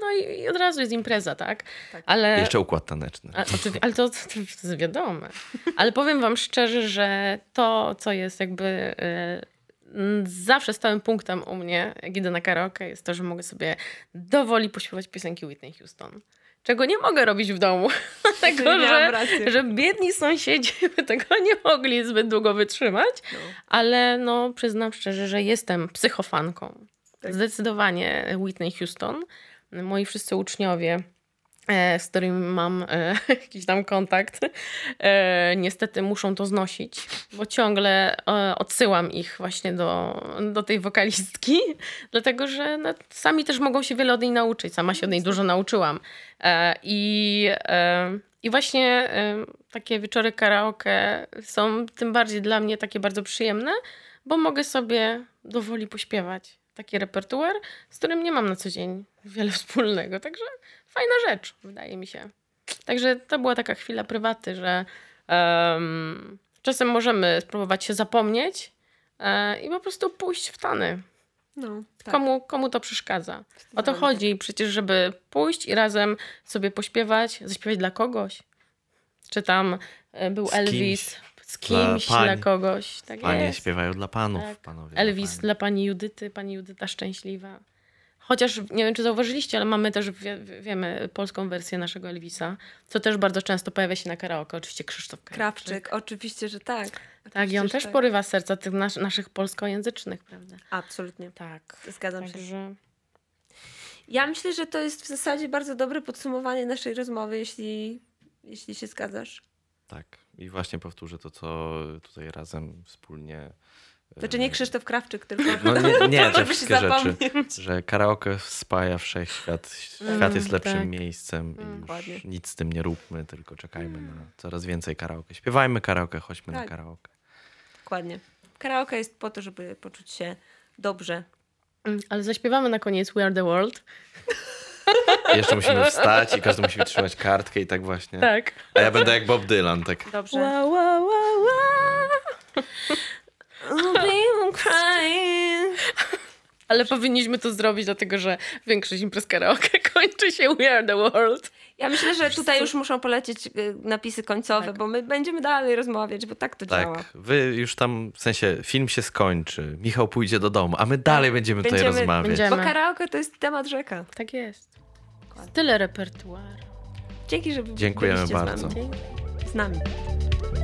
No i, i od razu jest impreza, tak? Ale, Jeszcze układ taneczny. a, oczywi- ale to, to, to jest wiadome. Ale powiem wam szczerze, że to, co jest jakby e, m, zawsze stałym punktem u mnie, jak idę na karaoke, jest to, że mogę sobie dowoli pośpiewać piosenki Whitney Houston. Czego nie mogę robić w domu. Dlatego, że, rację. że biedni sąsiedzi by tego nie mogli zbyt długo wytrzymać. Ale no, przyznam szczerze, że jestem psychofanką. Tak. Zdecydowanie Whitney Houston. Moi wszyscy uczniowie, e, z którymi mam e, jakiś tam kontakt, e, niestety muszą to znosić, bo ciągle odsyłam ich właśnie do, do tej wokalistki, dlatego że no, sami też mogą się wiele od niej nauczyć. Sama się od niej dużo nauczyłam. I, i właśnie takie wieczory karaoke są tym bardziej dla mnie takie bardzo przyjemne, bo mogę sobie dowoli pośpiewać taki repertuar, z którym nie mam na co dzień wiele wspólnego. Także fajna rzecz, wydaje mi się. Także to była taka chwila prywaty, że em, czasem możemy spróbować się zapomnieć e, i po prostu pójść w tany. No, tak. Komu, komu to przeszkadza? O to chodzi przecież, żeby pójść i razem sobie pośpiewać, zaśpiewać dla kogoś. Czy tam e, był Elvis, z Dla kimś, pań. dla kogoś. Tak Panie jest. śpiewają dla panów, Tak. panowie. Elvis dla dla pani Judyty, pani Judyta szczęśliwa. Chociaż nie wiem, czy zauważyliście, ale mamy też, wie, wie- wiemy, polską wersję naszego Elvisa, co też bardzo często pojawia się na karaoke. Oczywiście Krzysztof Krawczyk. Krawczyk, oczywiście, że tak. Tak, i on Oczywiście, też tak. porywa serca tych nas, naszych polskojęzycznych, prawda? Absolutnie, Tak. zgadzam się. Także Ja myślę, że to jest w zasadzie bardzo dobre podsumowanie naszej rozmowy, jeśli, jeśli się zgadzasz. Tak. I właśnie powtórzę to, co tutaj razem wspólnie. Znaczy nie e, Krzysztof Krawczyk, tylko... No nie, nie To te wszystkie rzeczy. Że karaoke spaja wszechświat. Świat Mm, jest lepszym tak. miejscem i już Dokładnie. nic z tym nie róbmy, tylko czekajmy na coraz więcej karaoke. Śpiewajmy karaoke, chodźmy Tak. na karaoke. Dokładnie. Karaoke jest po to, żeby poczuć się dobrze. Mm, Ale zaśpiewamy na koniec We Are The World. I jeszcze musimy wstać i każdy musi wytrzymać kartkę i tak właśnie. Tak. A ja będę jak Bob Dylan, tak. Dobrze. Wow, wow, wow, wow. Crying. Ale powinniśmy to zrobić, dlatego że większość imprez karaoke kończy się We Are The World. Ja myślę, że tutaj już muszą polecieć y, napisy końcowe, Tak. bo my będziemy dalej rozmawiać, bo tak to działa. Tak, wy już tam, w sensie film się skończy, Michał pójdzie do domu, a my dalej będziemy, tutaj Będziemy- rozmawiać. będziemy. Bo karaoke to jest temat rzeka. Tak jest. Tyle repertuaru. Dzięki, że Dziękujemy byliście bardzo. z nami. Z nami.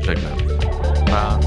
Żegnam. Pa.